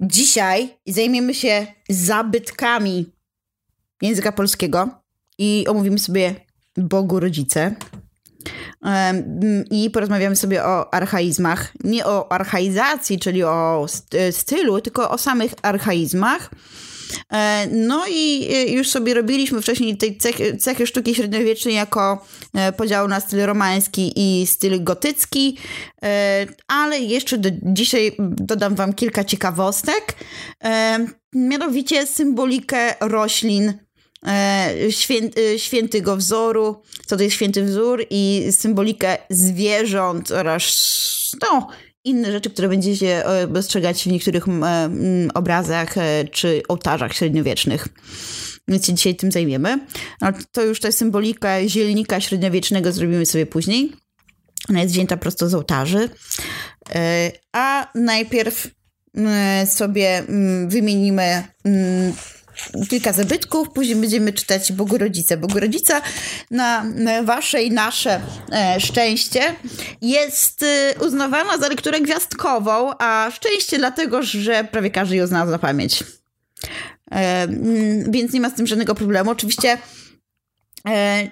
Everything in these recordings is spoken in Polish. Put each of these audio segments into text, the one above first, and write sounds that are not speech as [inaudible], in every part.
Dzisiaj zajmiemy się zabytkami języka polskiego i omówimy sobie Bogu Rodzice. I porozmawiamy sobie o archaizmach. Nie o archaizacji, czyli o stylu, tylko o samych archaizmach. E, no i e, już sobie robiliśmy wcześniej tej cechy, cechy sztuki średniowiecznej jako e, podział na styl romański i styl gotycki, ale jeszcze do, dzisiaj dodam wam kilka ciekawostek. Mianowicie symbolikę roślin świętego wzoru, co to jest święty wzór i symbolikę zwierząt oraz no, inne rzeczy, które będziecie e, dostrzegać w niektórych obrazach e, czy ołtarzach średniowiecznych. Więc się dzisiaj tym zajmiemy. No, to już tę symbolikę zielnika średniowiecznego zrobimy sobie później. Ona jest wzięta prosto z ołtarzy. E, a najpierw sobie wymienimy kilka zabytków, później będziemy czytać Bogorodzice. Bogorodzica na wasze i nasze e, szczęście jest e, uznawana za lekturę gwiazdkową, a szczęście dlatego, że prawie każdy ją zna na pamięć. E, więc nie ma z tym żadnego problemu. Oczywiście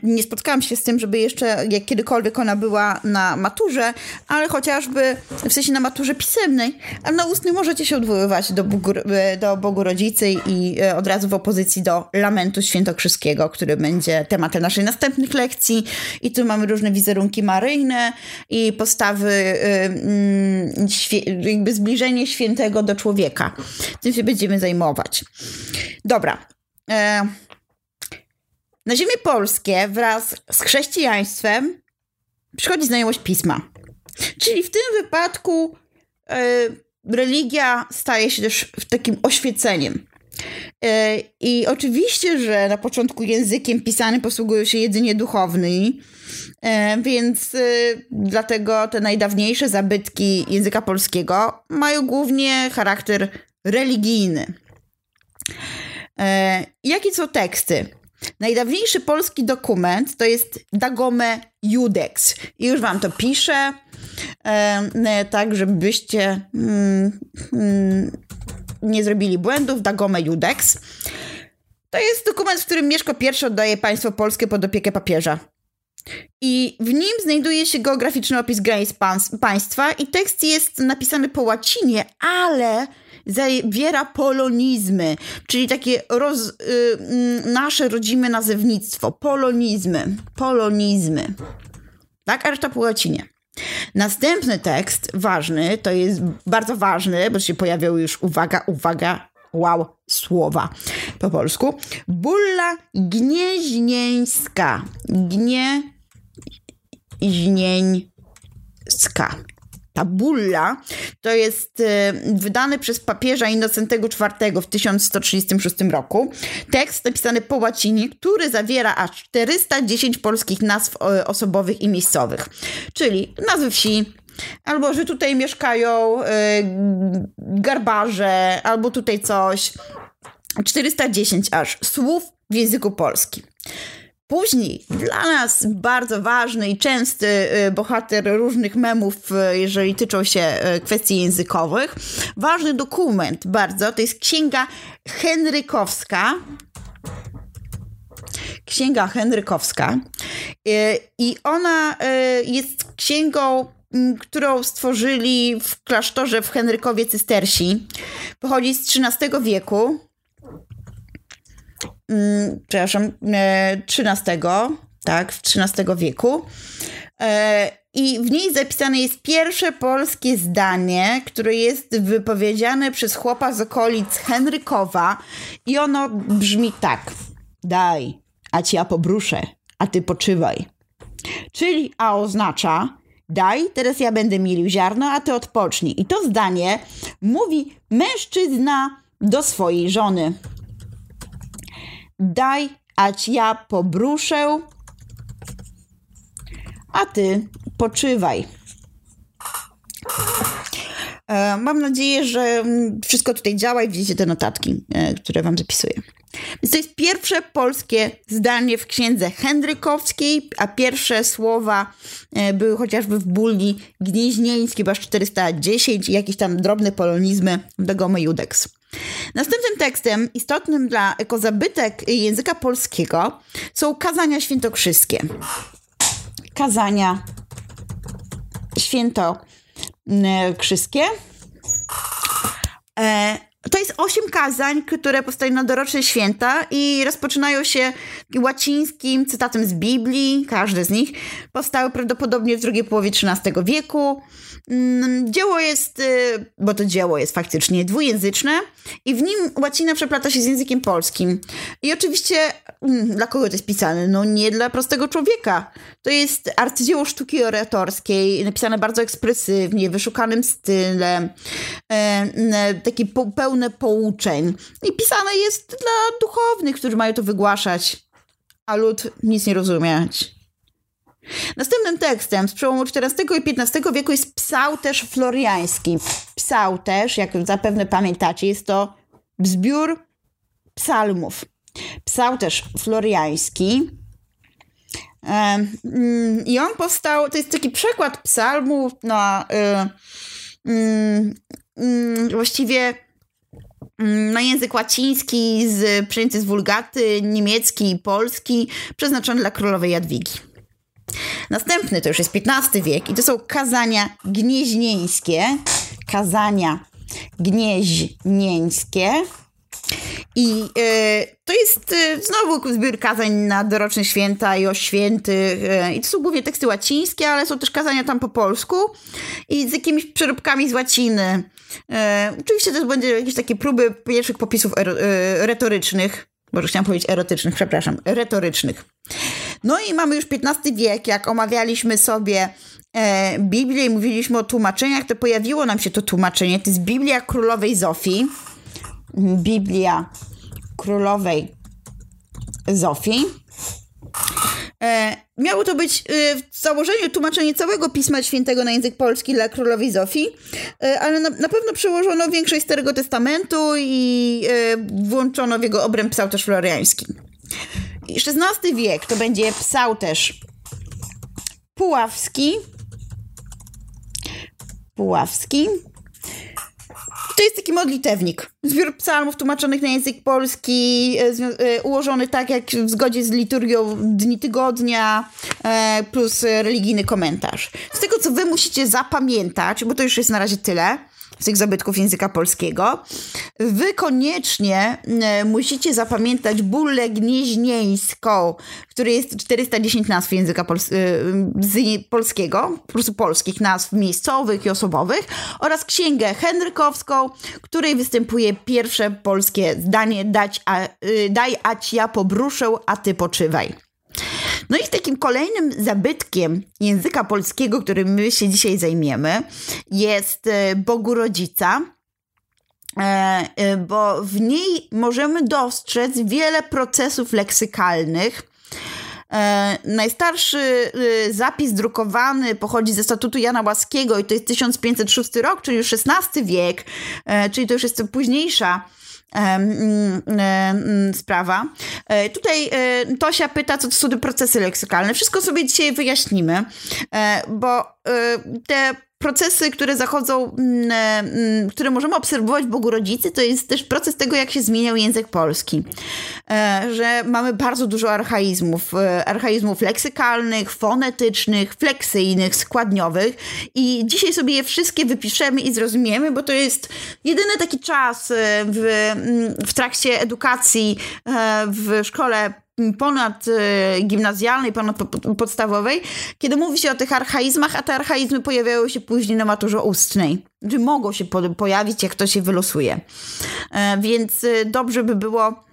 nie spotkałam się z tym, żeby jeszcze jak kiedykolwiek ona była na maturze, ale chociażby w sensie na maturze pisemnej, a na ustnej możecie się odwoływać do Bogu, e, do Bogu Rodzicy i e, od razu w opozycji do Lamentu Świętokrzyskiego, który będzie tematem naszej następnych lekcji. I tu mamy różne wizerunki maryjne i postawy, mm, jakby zbliżenie świętego do człowieka. Tym się będziemy zajmować. Dobra. Na ziemię polskie wraz z chrześcijaństwem przychodzi znajomość pisma. Czyli w tym wypadku y, religia staje się też takim oświeceniem. Y, I oczywiście, że na początku językiem pisanym posługują się jedynie duchowni, y, więc dlatego te najdawniejsze zabytki języka polskiego mają głównie charakter religijny. Jakie są teksty? Najdawniejszy polski dokument to jest Dagome Judex. I już wam to piszę, e, tak żebyście mm, mm, nie zrobili błędów. Dagome Judex. To jest dokument, w którym Mieszko I oddaje państwo polskie pod opiekę papieża. I w nim znajduje się geograficzny opis granic państwa i tekst jest napisany po łacinie, ale zawiera polonizmy, czyli takie roz, y, mm, nasze rodzime nazewnictwo. Polonizmy. Polonizmy. Tak, a reszta po łacinie. Następny tekst, ważny, to jest bardzo ważny, bo się pojawiały już, uwaga, uwaga, wow, słowa po polsku. Bulla gnieźnieńska. Gnieźnieńska ta bulla to jest e, wydany przez papieża Innocentego IV w 1136 roku. Tekst napisany po łacinie, który zawiera aż 410 polskich nazw osobowych i miejscowych. Czyli nazwy wsi, albo że tutaj mieszkają y, garbarze, albo tutaj coś. 410 aż słów w języku polskim. Później dla nas bardzo ważny i częsty y, bohater różnych memów, y, jeżeli tyczą się y, kwestii językowych. Ważny dokument bardzo to jest księga Henrykowska. Księga Henrykowska. I ona jest księgą którą stworzyli w klasztorze w Henrykowie Cystersi. Pochodzi z XIII wieku mm, przepraszam, XIII, e, tak, w XIII wieku. E, I w niej zapisane jest pierwsze polskie zdanie, które jest wypowiedziane przez chłopa z okolic Henrykowa i ono brzmi tak. Daj, a ci ja pobruszę, a ty poczywaj. Czyli a oznacza daj, teraz ja będę milił ziarno, a ty odpocznij. I to zdanie mówi mężczyzna do swojej żony. Daj, ać ja pobruszę, a ty poczywaj. E, mam nadzieję, że wszystko tutaj działa i widzicie te notatki, e, które wam zapisuję. Więc to jest pierwsze polskie zdanie w księdze Henrykowskiej, a pierwsze słowa e, były chociażby w bulli gnieźnieńskiej, bo 410 i jakieś tam drobne polonizmy w Dagomy Judex. Następnym tekstem istotnym dla ekozabytek języka polskiego są kazania świętokrzyskie. Kazania świętokrzyskie. E, to jest osiem kazań, które powstają na doroczne święta i rozpoczynają się łacińskim cytatem z Biblii, każde z nich. Powstały prawdopodobnie w drugiej połowie XIII wieku. Mm, dzieło jest, y, bo to dzieło jest faktycznie dwujęzyczne i w nim łacina przeplata się z językiem polskim. I oczywiście mm, dla kogo to jest pisane? No nie dla prostego człowieka. To jest arcydzieło sztuki oratorskiej, napisane bardzo ekspresywnie, wyszukanym stylem, e, takie pełne pouczeń. I pisane jest dla duchownych, którzy mają to wygłaszać, a lud nic nie rozumieć. Następnym tekstem z przełomu XIV i XV wieku jest psałterz floriański. Psałterz, jak zapewne pamiętacie, jest to zbiór psalmów. Psałterz floriański. Mm, I on powstał, to jest taki przekład psalmów na y, właściwie mm, na język łaciński, z, przyjęty z wulgaty, niemiecki i polski, przeznaczony dla królowej Jadwigi. Następny to już jest XV wiek i to są kazania gnieźnieńskie. Kazania gnieźnieńskie. I y, to jest y, znowu zbiór kazań na doroczne święta i o świętych. Y, I to są głównie teksty łacińskie, ale są też kazania tam po polsku i z jakimiś przeróbkami z łaciny. oczywiście też będzie jakieś takie próby pierwszych popisów retorycznych. Może chciałam powiedzieć erotycznych, przepraszam, retorycznych. No i mamy już XV wiek, jak omawialiśmy sobie e, Biblię i mówiliśmy o tłumaczeniach, to pojawiło nam się to tłumaczenie. To jest Biblia Królowej Zofii. Biblia Królowej Zofii. E, miało to być e, w założeniu tłumaczenie całego Pisma Świętego na język polski dla królowej Zofii, e, ale na, na pewno przełożono większość Starego Testamentu i e, włączono w jego obręb psałterz floriański. XVI wiek to będzie psałterz puławski. Puławski. To jest taki modlitewnik. Zbiór psalmów tłumaczonych na język polski, e, e, ułożony tak jak w zgodzie z liturgią dni tygodnia, e, plus religijny komentarz. Z tego, co wy musicie zapamiętać, bo to już jest na razie tyle, z tych zabytków języka polskiego. Wy koniecznie e, musicie zapamiętać bullę gnieźnieńską, który jest 410 nazw języka pols e, polskiego, po prostu polskich nazw miejscowych i osobowych oraz księgę henrykowską, której występuje pierwsze polskie zdanie dać a, e, daj ja pobruszę, a ty poczywaj. No i takim kolejnym zabytkiem języka polskiego, którym my się dzisiaj zajmiemy, jest e, Bogu Rodzica. E, e, bo w niej możemy dostrzec wiele procesów leksykalnych, najstarszy zapis drukowany pochodzi ze statutu Jana Łaskiego i to jest 1506 rok, czyli już XVI wiek, czyli to już jest późniejsza sprawa. E, tutaj e, Tosia pyta, co to są procesy leksykalne. Wszystko sobie dzisiaj wyjaśnimy, e, bo te procesy, które zachodzą, mm, mm, które możemy obserwować w Bogu Rodzicy, to jest też proces tego, jak się zmieniał język polski. E, że mamy bardzo dużo archaizmów, e, archaizmów leksykalnych, fonetycznych, fleksyjnych, składniowych i dzisiaj sobie je wszystkie wypiszemy i zrozumiemy, bo to jest jedyny taki czas e, w, mm, w trakcie edukacji w szkole ponad e, gimnazjalnej, ponad podstawowej, kiedy mówi się o tych archaizmach, a te archaizmy pojawiają się później na maturze ustnej. Czy mogą się pojawić, jak to się wylosuje. E, więc e, dobrze by było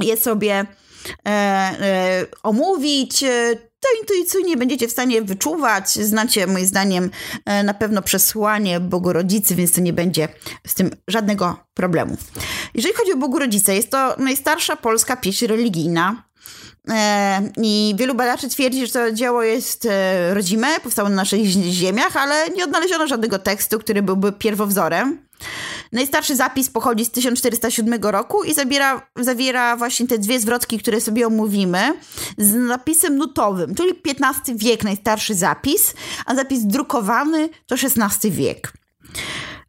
je sobie omówić, to intuicyjnie będziecie w stanie wyczuwać. Znacie, moim zdaniem, e, na pewno przesłanie Bogorodzicy, więc to nie będzie z tym żadnego problemu. Jeżeli chodzi o Bogorodzicę, jest to najstarsza polska pieśń religijna. I wielu badaczy twierdzi, że to dzieło jest rodzime, powstało na naszych ziemiach, ale nie odnaleziono żadnego tekstu, który byłby pierwowzorem. Najstarszy zapis pochodzi z 1407 roku i zabiera, zawiera właśnie te dwie zwrotki, które sobie omówimy, z napisem nutowym, czyli XV wiek najstarszy zapis, a zapis drukowany to XVI wiek.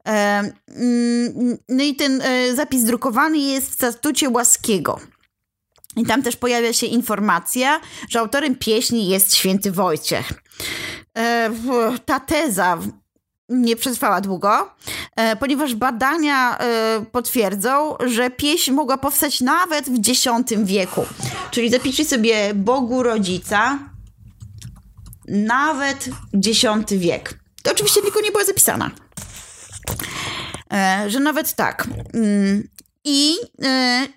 Mm, no i ten e, zapis drukowany jest w statucie Łaskiego. I tam też pojawia się informacja, że autorem pieśni jest święty Wojciech. E, ta teza nie przetrwała długo, e, ponieważ badania potwierdzą, że pieśń mogła powstać nawet w X wieku. Czyli zapiszcie sobie Bogu Rodzica, nawet X wiek. To oczywiście tylko nie była zapisana. E, że nawet tak. Mm, I e,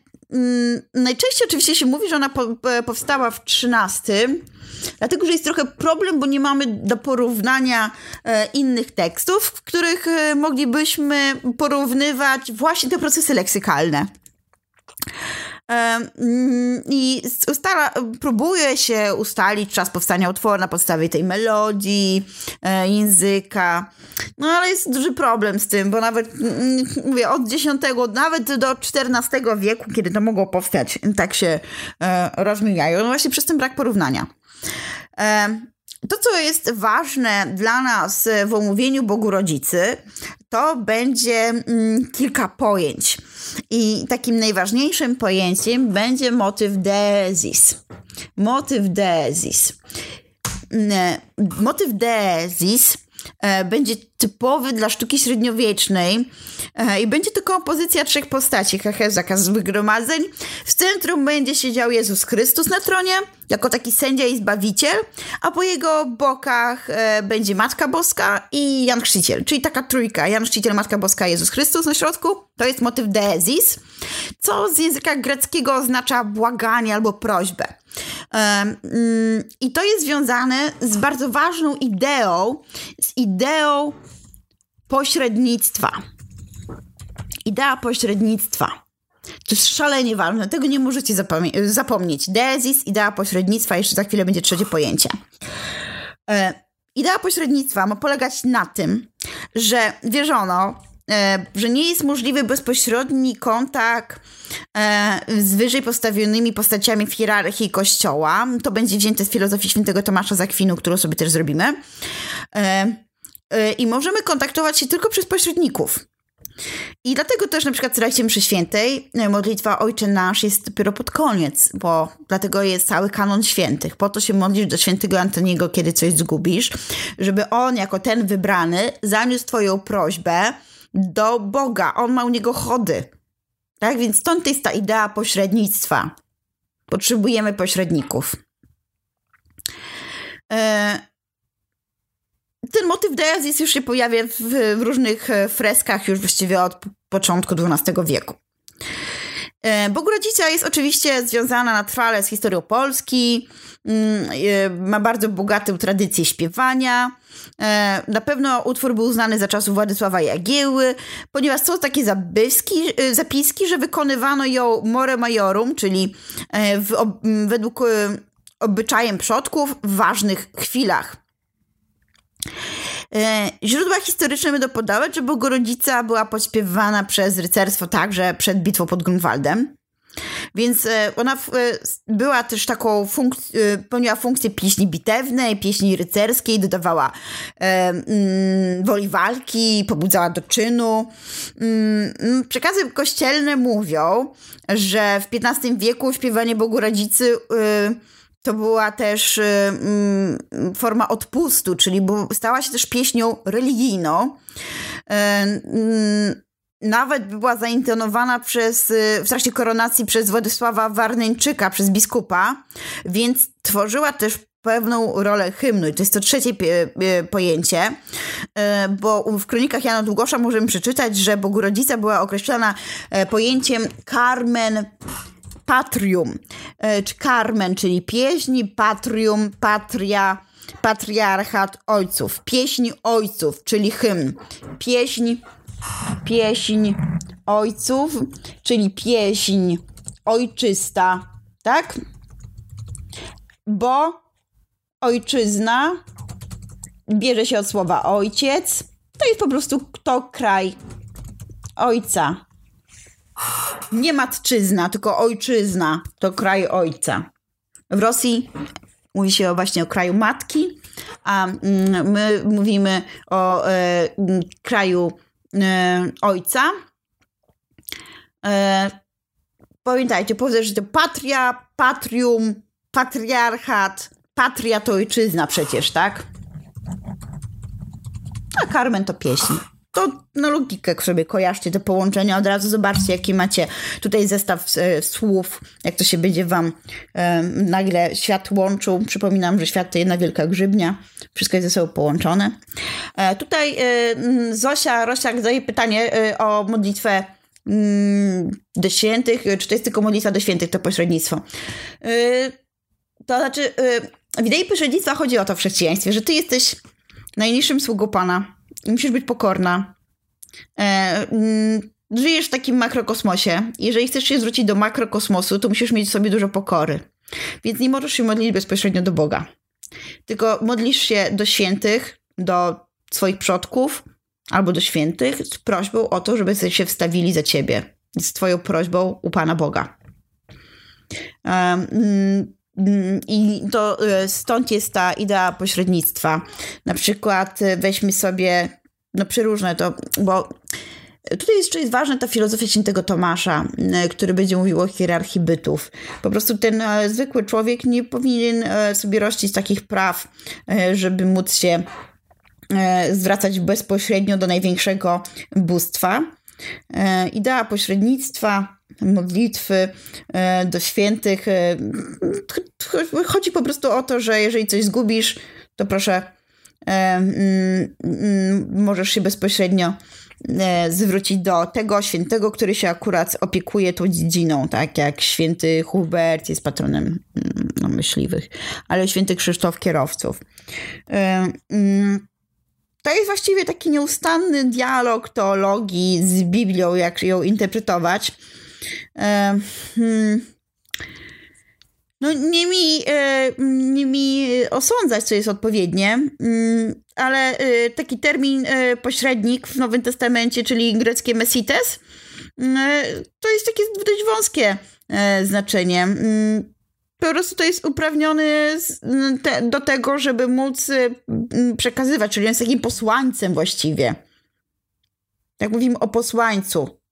najczęściej oczywiście się mówi, że ona powstała w XIII, dlatego że jest trochę problem, bo nie mamy do porównania e, innych tekstów, w których moglibyśmy porównywać właśnie te procesy leksykalne. Mm, I ustala, próbuje się ustalić czas powstania utworu na podstawie tej melodii, e, języka. No ale jest duży problem z tym, bo nawet mm, mówię, od X, nawet do XIV wieku, kiedy to mogło powstać, tak się e, rozmijają. No właśnie przez ten brak porównania. To, co jest ważne dla nas w omówieniu Bogu Rodzicy, to będzie mm, kilka pojęć. I takim najważniejszym pojęciem będzie motyw desis. Motyw desis. Mm, motyw desis e, będzie typowy dla sztuki średniowiecznej e, i będzie to kompozycja trzech postaci, hehe, zakaz zgromadzeń. W centrum będzie siedział Jezus Chrystus na tronie, jako taki sędzia i zbawiciel, a po jego bokach e, będzie Matka Boska i Jan Chrzciciel, czyli taka trójka, Jan Chrzciciel, Matka Boska, Jezus Chrystus na środku. To jest motyw deezis, co z języka greckiego oznacza błaganie albo prośbę. Um, I to jest związane z bardzo ważną ideą, z ideą pośrednictwa. Idea pośrednictwa. To jest szalenie ważne, tego nie możecie zapomnieć. Deezis, idea pośrednictwa, jeszcze za chwilę będzie trzecie pojęcie. E, idea pośrednictwa ma polegać na tym, że wierzono, że nie jest możliwy bezpośredni kontakt e, z wyżej postawionymi postaciami w hierarchii kościoła. To będzie wzięte z filozofii świętego Tomasza Zakwinu, którą sobie też zrobimy. E, i możemy kontaktować się tylko przez pośredników. I dlatego też na przykład w trakcie mszy świętej modlitwa Ojcze Nasz jest dopiero pod koniec, bo dlatego jest cały kanon świętych. Po to się modlisz do świętego Antoniego, kiedy coś zgubisz, żeby on jako ten wybrany zaniósł twoją prośbę do Boga. On ma u niego chody. Tak? Więc stąd jest ta idea pośrednictwa. Potrzebujemy pośredników. E, ten motyw Deazis już się pojawia w, w, różnych e, freskach już właściwie od początku XII wieku. E, Bogurodzica jest oczywiście związana na trwale z historią Polski, mm, ma bardzo bogatą tradycję śpiewania. Na pewno utwór był znany za czasów Władysława Jagieły, ponieważ są takie zabyski, zapiski, że wykonywano ją more majorum, czyli w, według obyczajem przodków w ważnych chwilach. E, źródła historyczne będą podawać, że Bogorodzica była pośpiewana przez rycerstwo także przed bitwą pod Grunwaldem. Więc e, ona e, była też taką funkcją, pełniła funkcję pieśni bitewnej, pieśni rycerskiej, dodawała mm, woli walki, pobudzała do czynu. Mm, mm, przekazy kościelne mówią, że w XV wieku śpiewanie Bogu Rodzicy to była też mm, forma odpustu, czyli stała się też pieśnią religijną. Y, nawet była zaintonowana przez, y, w trakcie koronacji przez Władysława Warneńczyka, przez biskupa, więc tworzyła też pewną rolę hymnu. I to jest to trzecie pojęcie, bo w kronikach Jana Długosza możemy przeczytać, że Bogurodzica była określona e, pojęciem Carmen patrium, e, czy Carmen, czyli pieśni, patrium, patria, patriarchat ojców, pieśń ojców, czyli hymn, pieśń, pieśń ojców, czyli pieśń ojczysta, tak? bo ojczyzna bierze się od słowa ojciec. To jest po prostu to kraj ojca. Nie matczyzna, tylko ojczyzna to kraj ojca. W Rosji mówi się właśnie o kraju matki, a mm, my mówimy o e, kraju ojca. E, pamiętajcie, to patria, patrium, patriarchat, patria to ojczyzna przecież, tak? A Carmen to pieśń. To na logikę sobie kojarzcie te połączenia, od razu zobaczcie, jaki macie tutaj zestaw e, słów, jak to się będzie wam e, nagle świat łączył. Przypominam, że świat to jedna wielka grzybnia, wszystko jest ze sobą połączone. E, tutaj e, Zosia Rosiak zadaje pytanie e, o modlitwę mm, do świętych, czy to jest tylko modlitwa do świętych, to pośrednictwo. E, to znaczy, w idei pośrednictwa chodzi o to w chrześcijaństwie, że ty jesteś najniższym sługą Pana musisz być pokorna. E, mm, żyjesz w takim makrokosmosie. Jeżeli chcesz się zwrócić do makrokosmosu, to musisz mieć w sobie dużo pokory. Więc nie możesz się modlić bezpośrednio do Boga. Tylko modlisz się do świętych, do swoich przodków albo do świętych z prośbą o to, żeby się wstawili za ciebie. Z twoją prośbą u Pana Boga. Um, I to e, stąd jest ta idea pośrednictwa. Na przykład e, weźmy sobie, no przeróżne to, bo Tutaj jeszcze jest ważna ta filozofia świętego Tomasza, e, który będzie mówił o hierarchii bytów. Po prostu ten zwykły człowiek nie powinien sobie rościć takich praw, żeby móc się zwracać bezpośrednio do największego bóstwa. Idea pośrednictwa modlitwy e, do świętych. E, chodzi po prostu o to, że jeżeli coś zgubisz, to proszę, e, mm, mm, możesz się bezpośrednio zwrócić do tego świętego, który się akurat opiekuje tą dziedziną, tak jak święty Hubert jest patronem mm, no, myśliwych, ale święty Krzysztof kierowców. To jest właściwie taki nieustanny dialog teologii z Biblią, jak ją interpretować. E, hmm. No nie mi, e, nie mi osądzać, co jest odpowiednie, mm, ale e, taki termin pośrednik w Nowym Testamencie, czyli greckie mesites, to jest takie dość wąskie znaczenie. Mm, po prostu to jest uprawniony do tego, żeby móc przekazywać, czyli jest takim posłańcem właściwie. Jak mówimy o posłańcu.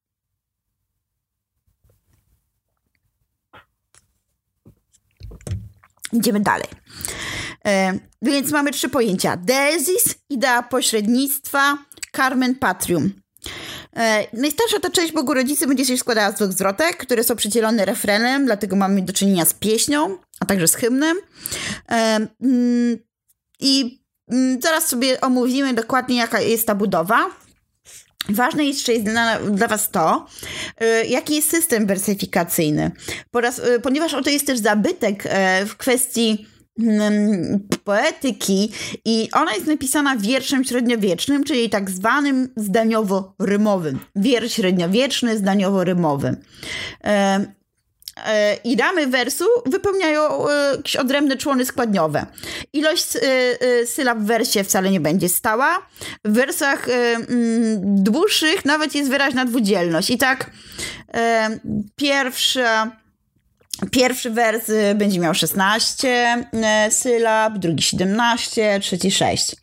Idziemy dalej. E, więc mamy trzy pojęcia. Desis, idea pośrednictwa, Carmen Patrium. E, najstarsza ta część Bogu Rodzicy będzie się składała z dwóch zwrotek, które są przydzielone refrenem, dlatego mamy do czynienia z pieśnią, a także z hymnem. E, mm, I mm, zaraz sobie omówimy dokładnie, jaka jest ta budowa. Ważne jeszcze jest dla, dla Was to, y, jaki jest system wersyfikacyjny, Poraz, y, ponieważ oto jest też zabytek y, w kwestii mm, poetyki i ona jest napisana wierszem średniowiecznym, czyli tak zwanym zdaniowo-rymowym. Wiersz średniowieczny, zdaniowo-rymowy. E, i ramy wersu wypełniają e, jakieś odrębne człony składniowe. Ilość e, sylab w wersie wcale nie będzie stała. W wersach mm, dłuższych nawet jest wyraźna dwudzielność. I tak pierwsza Pierwszy wers będzie miał 16 sylab, drugi 17, trzeci 6.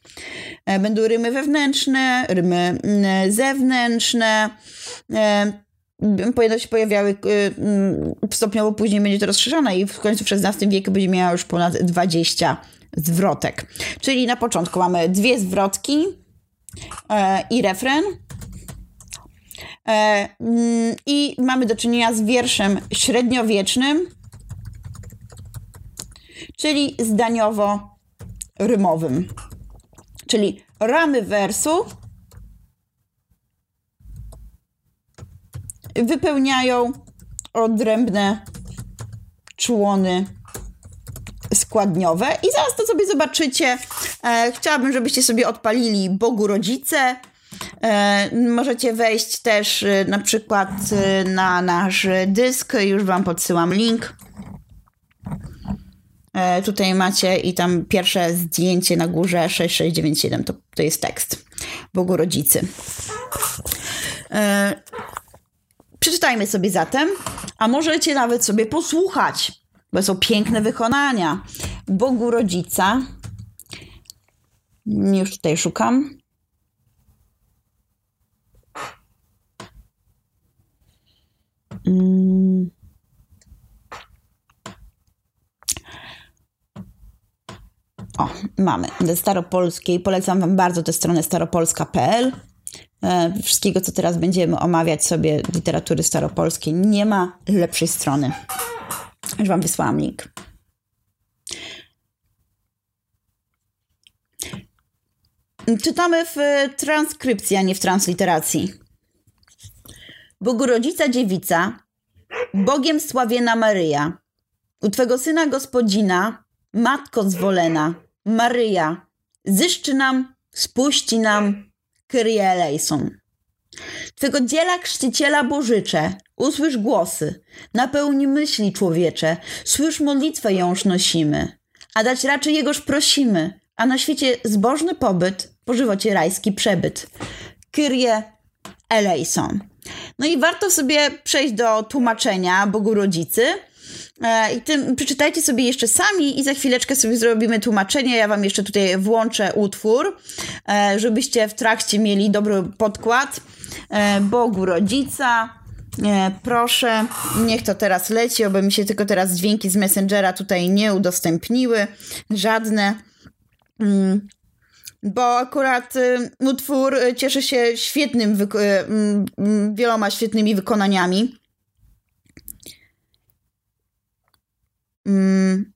Będą rymy wewnętrzne, rymy zewnętrzne się pojawiały y, mm, stopniowo później będzie to rozszerzone i w końcu w XVI wieku będzie miała już ponad 20 zwrotek. Czyli na początku mamy dwie zwrotki e, i refren. E, mm, I mamy do czynienia z wierszem średniowiecznym, czyli zdaniowo-rymowym. Czyli ramy wersu wypełniają odrębne człony składniowe. I zaraz to sobie zobaczycie. E, chciałabym, żebyście sobie odpalili Bogu Rodzice. E, możecie wejść też e, na przykład e, na nasz dysk. Już Wam podsyłam link. E, tutaj macie i tam pierwsze zdjęcie na górze 6697 to, to jest tekst Bogu Rodzicy. Przeczytajmy sobie zatem, a możecie nawet sobie posłuchać, bo są piękne wykonania. Bogu Rodzica. Już tutaj szukam. Mm. O, mamy. Ze staropolskiej. Polecam Wam bardzo tę stronę staropolska.pl. E, wszystkiego, co teraz będziemy omawiać sobie literatury staropolskiej, nie ma lepszej strony. Już Wam wysłałam link. Czytamy w transkrypcji, a nie w transliteracji. Bogorodzica dziewica, Bogiem sławiena Maryja, u Twego Syna Gospodzina, Matko zwolena, Maryja, zyszczy nam, spuści nam, Kyrie eleison. Twego dziela chrzciciela Bożycze, usłysz głosy, napełni myśli człowiecze, słysz modlitwę jąż nosimy, a dać raczej Jegoż prosimy, a na świecie zbożny pobyt, po żywocie rajski przebyt. Kyrie eleison. No i warto sobie przejść do tłumaczenia Bogu Rodzicy. E, I tym przeczytajcie sobie jeszcze sami i za chwileczkę sobie zrobimy tłumaczenie. Ja wam jeszcze tutaj włączę utwór, e, żebyście w trakcie mieli dobry podkład. E, Bogu Rodzica. Proszę, niech to teraz leci, aby mi się tylko teraz dźwięki z Messengera tutaj nie udostępniły. Żadne. Mm bo akurat y, utwór cieszy się świetnym, y, wieloma świetnymi wykonaniami. Mm.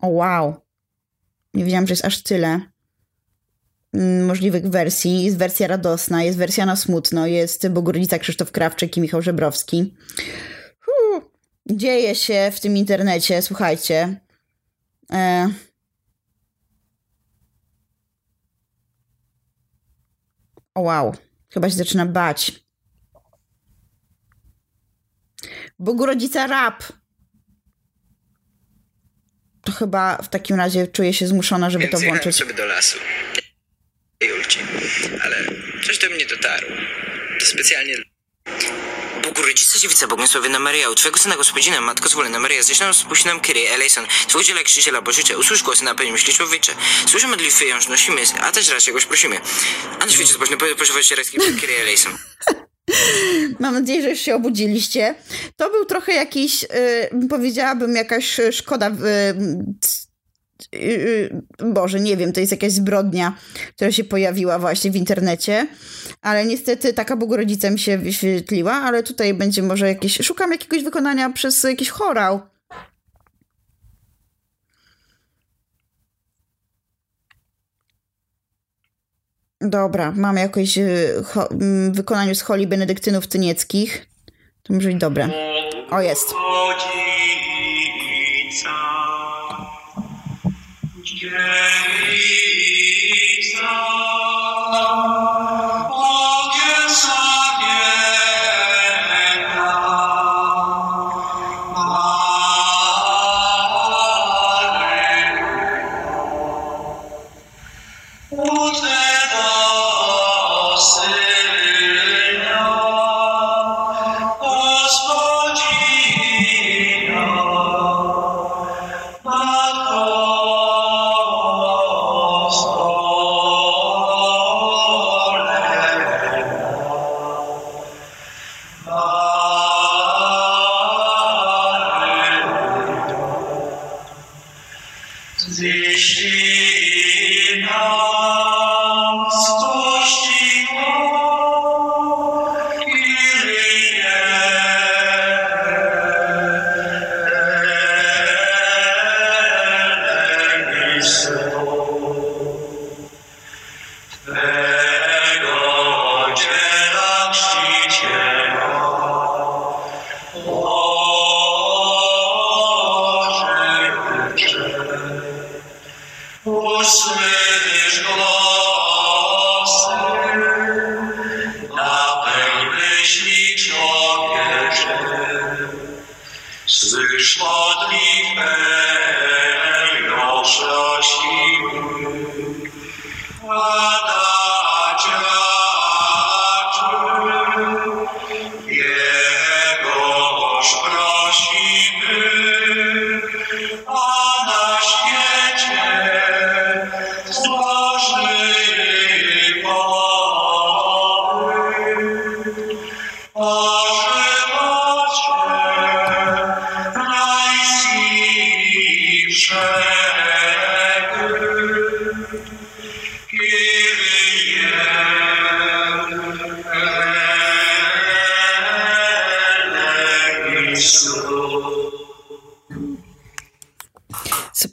O wow. Nie wiedziałam, że jest aż tyle. Mm, możliwych wersji. Jest wersja radosna, jest wersja na smutno, jest Bogorodica Krzysztof Krawczyk i Michał Żebrowski. Uu, dzieje się w tym internecie, słuchajcie. E... O wow, chyba się zaczyna bać. Bogorodzica rap. To chyba w takim razie czuję się zmuszona, żeby Więc to włączyć. sobie do lasu. Julci, ale coś do mnie dotarło. To specjalnie... Rodzice dziewica błogosławiona Maryja, u Twojego Syna Gospodzina, Matko zwolona Maryja, zjeść nam spuść nam Kyrie eleison, Twój dzielek krzyciela Bożycie, usłysz głosy napełni myśli człowiecze, słyszę modlitwy ją nosimy, a też raz czegoś prosimy. A na świecie zbożny pożywać się rajski Kyrie eleison. [laughs] Mam nadzieję, że już się obudziliście. To był trochę jakiś, yy, powiedziałabym, jakaś szkoda Y, y, Boże, nie wiem, to jest jakaś zbrodnia, która się pojawiła właśnie w internecie, ale niestety taka Bogorodzica mi się wyświetliła, ale tutaj będzie może jakieś, szukam jakiegoś wykonania przez jakiś chorał. Dobra, mam jakieś y, wykonanie z holi benedyktynów tynieckich. To może być dobre. O, jest. Usłysz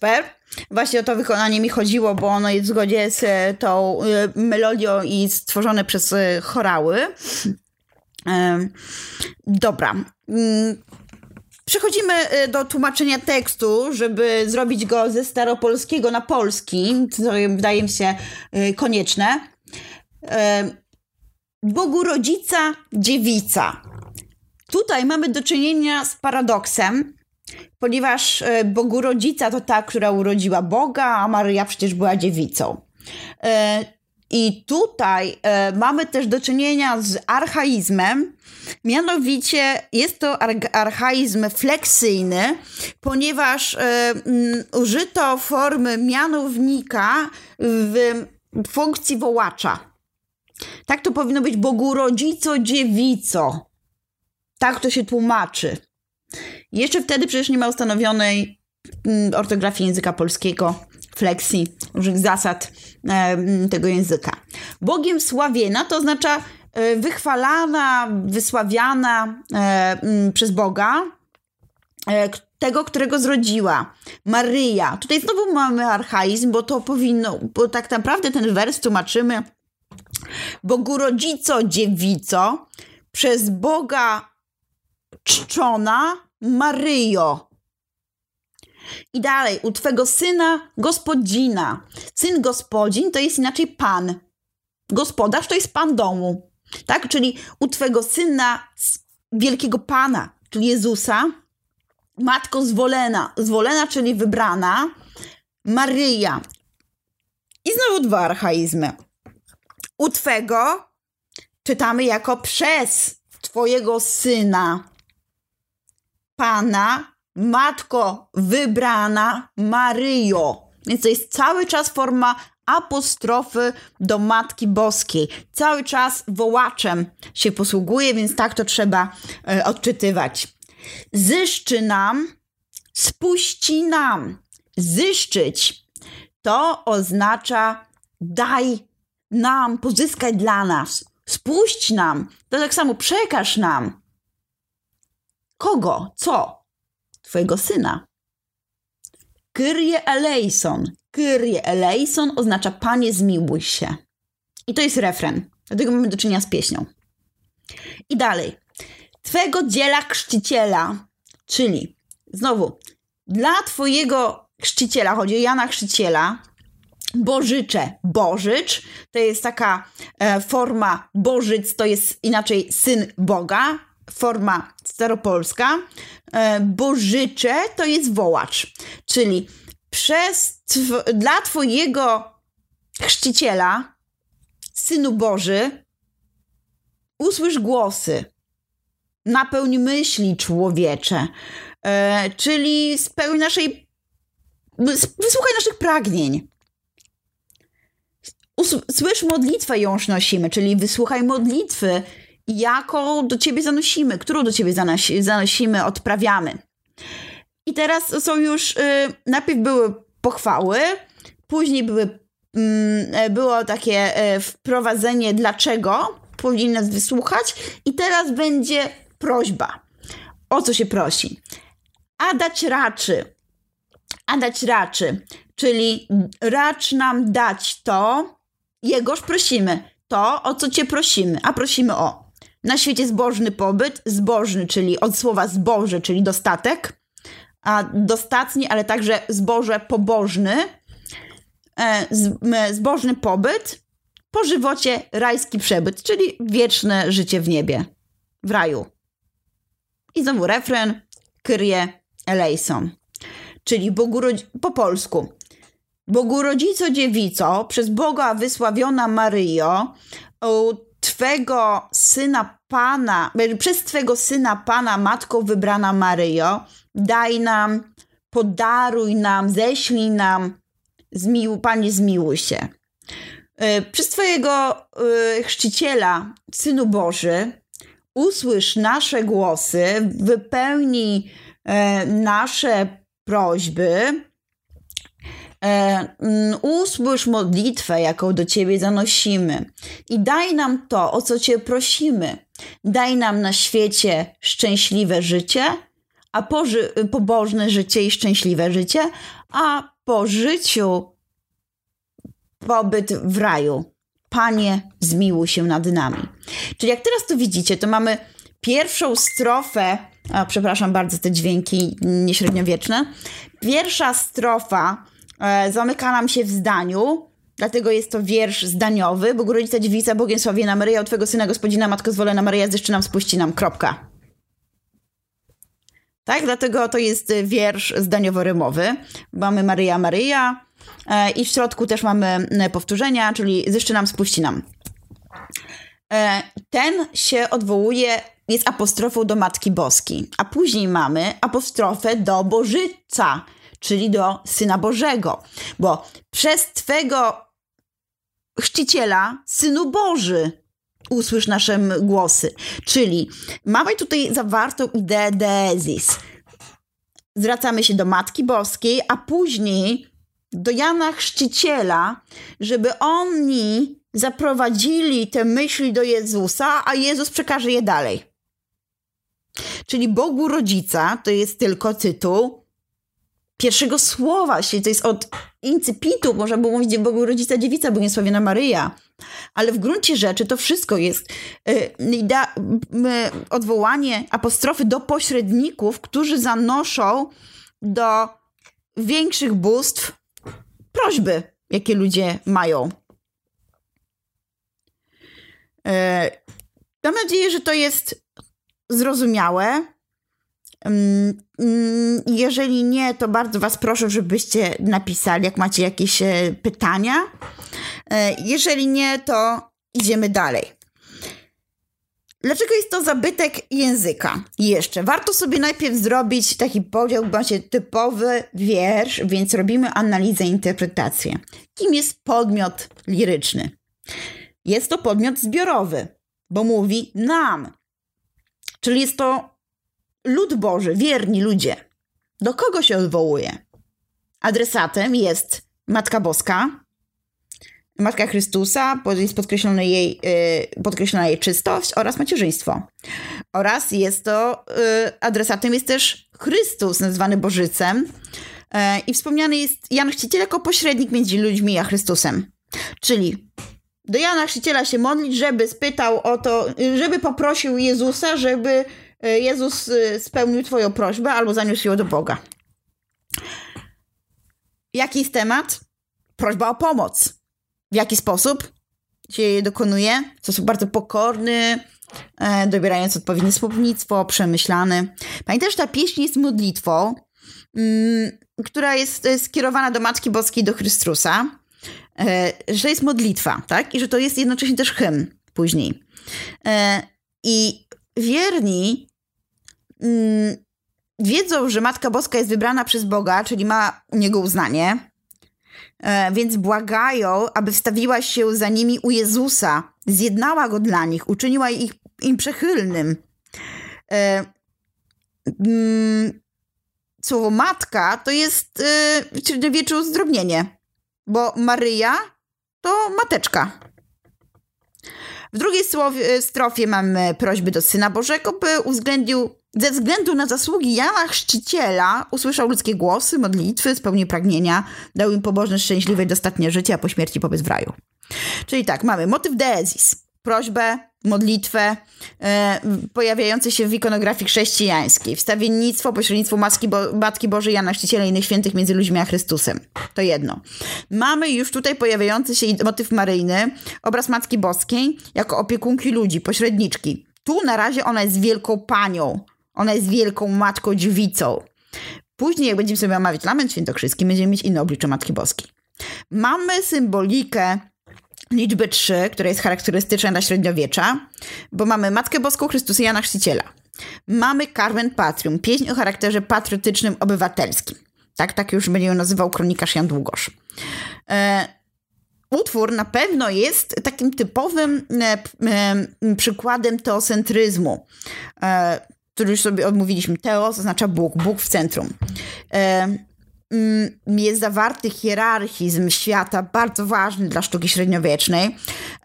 Super. Właśnie o to wykonanie mi chodziło, bo ono jest w zgodzie z e, tą e, melodią i stworzone przez e, chorały. Dobra. Mm, Przechodzimy do tłumaczenia tekstu, żeby zrobić go ze staropolskiego na polski, co wydaje mi się konieczne. Bogu rodzica, dziewica. Tutaj mamy do czynienia z paradoksem, ponieważ e, Bogu rodzica to ta, która urodziła Boga, a Maryja przecież była dziewicą. E, I tutaj e, mamy też do czynienia z archaizmem, mianowicie jest to ar- archaizm fleksyjny, ponieważ użyto formy mianownika w funkcji wołacza. Tak to powinno być Bogu rodzico, dziewico. Tak to się tłumaczy. Jeszcze wtedy przecież nie ma ustanowionej mm, ortografii języka polskiego, fleksji, różnych zasad tego języka. Bogiem sławiena to oznacza e, wychwalana, wysławiana e, mm, przez Boga, e, tego, którego zrodziła. Maryja. Tutaj znowu mamy archaizm, bo to powinno, bo tak naprawdę ten wers tłumaczymy Bogu rodzico, dziewico, przez Boga czczona Maryjo. I dalej, u twego syna gospodzina. Syn gospodzin to jest inaczej pan. Gospodarz to jest pan domu. Tak? Czyli u twego syna wielkiego pana, czyli Jezusa, matko zwolena. Zwolena, czyli wybrana. Maryja. I znowu dwa archaizmy. U twego czytamy jako przez twojego syna. Pana, matko wybrana Maryjo. Więc to jest cały czas forma apostrofy do Matki Boskiej. Cały czas wołaczem się posługuje, więc tak to trzeba e, odczytywać. Zyszczy nam, spuści nam. Zyszczyć to oznacza daj nam, pozyskaj dla nas. Spuść nam. To tak samo przekaż nam. Kogo? Co? Twojego syna. Kyrie eleison. Kyrie eleison oznacza Panie zmiłuj się. I to jest refren. Dlatego mamy do czynienia z pieśnią. I dalej. Twego dziela chrzciciela, czyli znowu dla Twojego chrzciciela, chodzi o Jana Chrzciciela, Bożycze, Bożycz, to jest taka e, forma Bożyc, to jest inaczej syn Boga, forma staropolska. E, Bożycze to jest wołacz, czyli przez tw- dla Twojego chrzciciela, synu Boży, usłysz głosy, napełni myśli człowiecze, e, czyli spełni naszej, wysłuchaj naszych pragnień. Us- Słysz modlitwę ją nosimy, czyli wysłuchaj modlitwy, jaką do ciebie zanosimy, którą do ciebie zanosi, zanosimy, odprawiamy. I teraz są już, y, najpierw były pochwały, później były, e, było takie e, wprowadzenie, dlaczego powinien nas wysłuchać, i teraz będzie prośba. O co się prosi? A dać raczy. A dać raczy, czyli racz nam dać to, Jegoż prosimy. To, o co Cię prosimy. A prosimy o na świecie zbożny pobyt, zbożny, czyli od słowa zboże, czyli dostatek, a dostatni, ale także zboże pobożny, e, zbożny pobyt, po żywocie rajski przebyt, czyli wieczne życie w niebie, w raju. I znowu refren. Kyrie eleison, czyli Bogurodzi- po polsku. Bogu rodzico dziewico, przez Boga wysławiona Maryjo, Twego syna Pana, przez Twego syna Pana, Matko wybrana Maryjo, daj nam, podaruj nam, ześlij nam, zmił, Panie zmiłuj się. E, Przez Twojego e, chrzciciela, Synu Boży, usłysz nasze głosy, wypełnij e, nasze prośby, usłysz modlitwę, jaką do Ciebie zanosimy i daj nam to, o co Cię prosimy. Daj nam na świecie szczęśliwe życie, a po ży- pobożne życie i szczęśliwe życie, a po życiu pobyt w raju. Panie, zmiłuj się nad nami. Czyli jak teraz to widzicie, to mamy pierwszą strofę, a przepraszam bardzo te dźwięki nieśredniowieczne. Pierwsza strofa e, zamyka nam się w zdaniu, dlatego jest to wiersz zdaniowy. Bogu Rodzica Dziewica, błogosławiena Maryja, od Twego Syna Gospodzina, Matko zwolona Maryja, zeszczy nam, spuści nam, kropka. Tak, dlatego to jest wiersz zdaniowo-rymowy. Mamy Maryja, Maryja e, i w środku też mamy y, powtórzenia, czyli zeszczy nam, spuści nam. E, ten się odwołuje, jest apostrofą do Matki Boskiej, a później mamy apostrofę do Bożyca, czyli do Syna Bożego, bo przez Twego chrzciciela, Synu Boży, usłysz nasze głosy. Czyli mamy tutaj zawartą ideę deezis. Zwracamy się do Matki Boskiej, a później do Jana Chrzciciela, żeby oni zaprowadzili te myśli do Jezusa, a Jezus przekaże je dalej. Czyli Bogu Rodzica to jest tylko tytuł pierwszego słowa, czyli to jest od incypitu, można było mówić Bogu Rodzica Dziewica, błogosławiona Maryja. Ale w gruncie rzeczy to wszystko jest y, idea- m, odwołanie apostrofy do pośredników, którzy zanoszą do większych bóstw prośby, jakie ludzie mają. E, Mam nadzieję, że to jest zrozumiałe. Mm, Jeżeli nie, to bardzo Was proszę, żebyście napisali, jak macie jakieś e, pytania. E, Jeżeli nie, to idziemy dalej. Dlaczego jest to zabytek języka? Jeszcze warto sobie najpierw zrobić taki podział, macie typowy wiersz, więc robimy analizę, interpretację. Kim jest podmiot liryczny? Jest to podmiot zbiorowy, bo mówi nam. Czyli jest to lud Boży, wierni ludzie. Do kogo się odwołuje? Adresatem jest Matka Boska, Matka Chrystusa, jest podkreślona jej, y, podkreślona jej czystość oraz macierzyństwo. Oraz jest to, y, adresatem jest też Chrystus, nazwany Bożycem. E, I wspomniany jest Jan Chrzciciel jako pośrednik między ludźmi a Chrystusem. Czyli do Jana Chrzciciela się modlić, żeby spytał o to, y, żeby poprosił Jezusa, żeby y, Jezus y, spełnił twoją prośbę albo zaniósł ją do Boga. Jaki jest temat? Prośba o pomoc. W jaki sposób się je dokonuje? W sposób bardzo pokorny, e, dobierając odpowiednie słownictwo, przemyślany. Pamiętaj, że ta pieśń jest modlitwą, mm, która jest e, skierowana do Matki Boskiej, do Chrystusa, e, że jest modlitwa, tak? I że to jest jednocześnie też hymn później. E, I wierni wiedzą, że Matka Boska jest wybrana przez Boga, czyli ma u Niego uznanie, E, więc błagają, aby wstawiła się za nimi u Jezusa, zjednała go dla nich, uczyniła ich im przychylnym. E, mm, Słowo matka to jest e, w średniowieczu zdrobnienie, bo Maryja to mateczka. W drugiej słowie, strofie mamy prośby do Syna Bożego, by uwzględnił, ze względu na zasługi Jana Chrzciciela, usłyszał ludzkie głosy, modlitwy, spełnił pragnienia, dał im pobożne, szczęśliwe i dostatnie życie, a po śmierci pobyt w raju. Czyli tak, mamy motyw deezis, prośbę, modlitwę, e, pojawiający się w ikonografii chrześcijańskiej, wstawiennictwo, pośrednictwo Matki, Bo- Matki Bożej, Jana Chrzciciela i innych świętych między ludźmi a Chrystusem. To jedno. Mamy już tutaj pojawiający się motyw maryjny, obraz Matki Boskiej jako opiekunki ludzi, pośredniczki. Tu na razie ona jest wielką panią. Ona jest wielką matką dziewicą. Później, jak będziemy sobie omawiać lament świętokrzyski, będziemy mieć inne oblicze Matki Boskiej. Mamy symbolikę liczby 3, która jest charakterystyczna dla średniowiecza, bo mamy Matkę Boską Chrystusa Jana Chrzciciela. Mamy Carmen Patrium, pieśń o charakterze patriotycznym, obywatelskim. Tak, tak już będzie ją nazywał kronikarz Jan Długosz. E, utwór na pewno jest takim typowym e, e, przykładem teocentryzmu, e, który już sobie odmówiliśmy. Teos oznacza Bóg, Bóg w centrum. E, jest zawarty hierarchizm świata bardzo ważny dla sztuki średniowiecznej,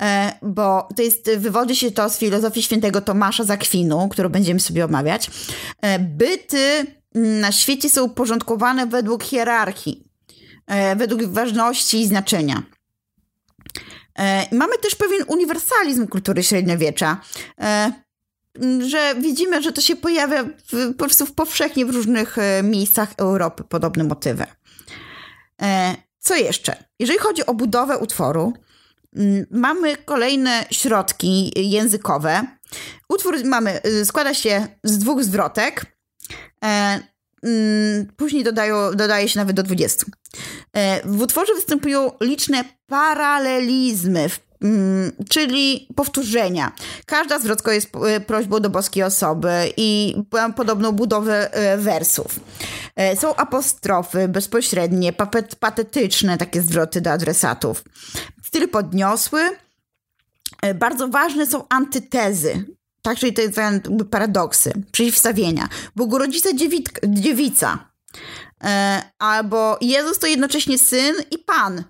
e, bo to jest, wywodzi się to z filozofii świętego Tomasza Zakwinu, którą będziemy sobie omawiać. E, byty na świecie są uporządkowane według hierarchii, e, według ważności i znaczenia. Mamy też pewien uniwersalizm kultury średniowiecza, że widzimy, że to się pojawia w, po prostu powszechnie w różnych e, miejscach Europy podobne motywy. E, Co jeszcze? Jeżeli chodzi o budowę utworu, mamy kolejne środki językowe. Utwór mamy, y, składa się z dwóch zwrotek. E, Później dodają, dodaje się nawet do 20. E, W utworze występują liczne paralelizmy, w- czyli powtórzenia. Każda zwrotka jest e, prośbą do boskiej osoby i ma podobną budowę e, wersów. E, Są apostrofy bezpośrednie, patetyczne takie zwroty do adresatów. Styl podniosły. Bardzo ważne są antytezy, tak, czyli to jest paradoksy, przeciwstawienia. Bogorodzica dziewitka, dziewica, albo Jezus to jednocześnie Syn i Pan,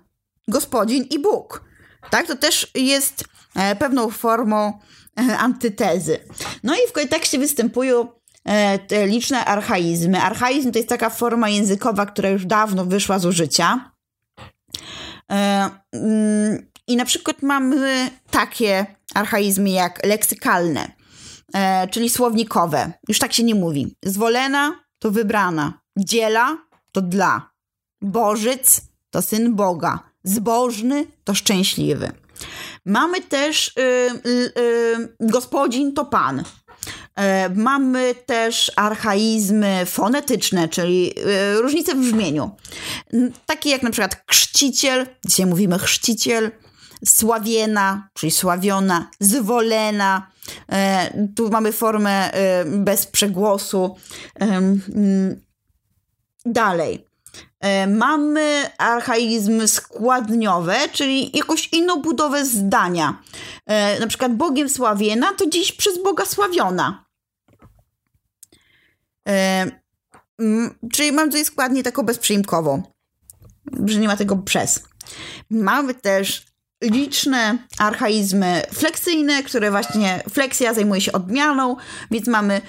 Gospodzin i Bóg. Tak, to też jest e, pewną formą e, antytezy. No i w kontekście występują e, liczne archaizmy. Archaizm to jest taka forma językowa, która już dawno wyszła z użycia. Mm, I na przykład mamy takie archaizmy jak leksykalne, czyli słownikowe. Już tak się nie mówi. Zwolena to wybrana. Dziela to dla. Bożyc to syn Boga. Zbożny to szczęśliwy. Mamy też y, y, y, gospodzin to pan. E, Mamy też archaizmy fonetyczne, czyli y, różnice w brzmieniu. Takie jak na przykład chrzciciel, dzisiaj mówimy chrzciciel, sławiena, czyli sławiona, zwolena. E, Tu mamy formę y, bez przegłosu. Dalej. E, Mamy archaizmy składniowe, czyli jakąś inną budowę zdania. E, Na przykład Bogiem sławiena to dziś przez Boga sławiona. E, Czyli mam tutaj składnię taką bezprzyimkową, że nie ma tego przez. Mamy też liczne archaizmy fleksyjne, które właśnie fleksja zajmuje się odmianą, więc mamy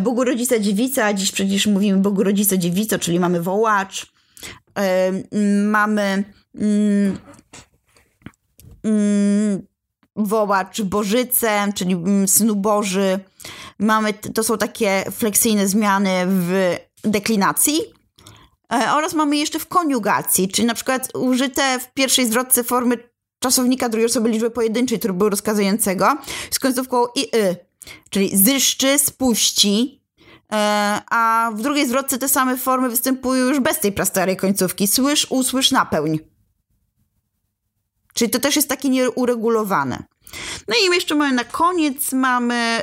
Bogu Rodzica Dziewica, dziś przecież mówimy Bogu Rodzica Dziewico, czyli mamy wołacz, mamy mm, mm, wołacz Bożycę, czyli mm, Synu Boży. Mamy, to są takie fleksyjne zmiany w deklinacji. E, Oraz mamy jeszcze w koniugacji, czyli na przykład użyte w pierwszej zwrotce formy czasownika drugiej osoby liczby pojedynczej trybu rozkazującego z końcówką i y, czyli zyszczy, spuści, a w drugiej zwrotce te same formy występują już bez tej prastarej końcówki. Słysz, usłysz, napełń. Czyli to też jest takie nieuregulowane. No i jeszcze mamy na koniec mamy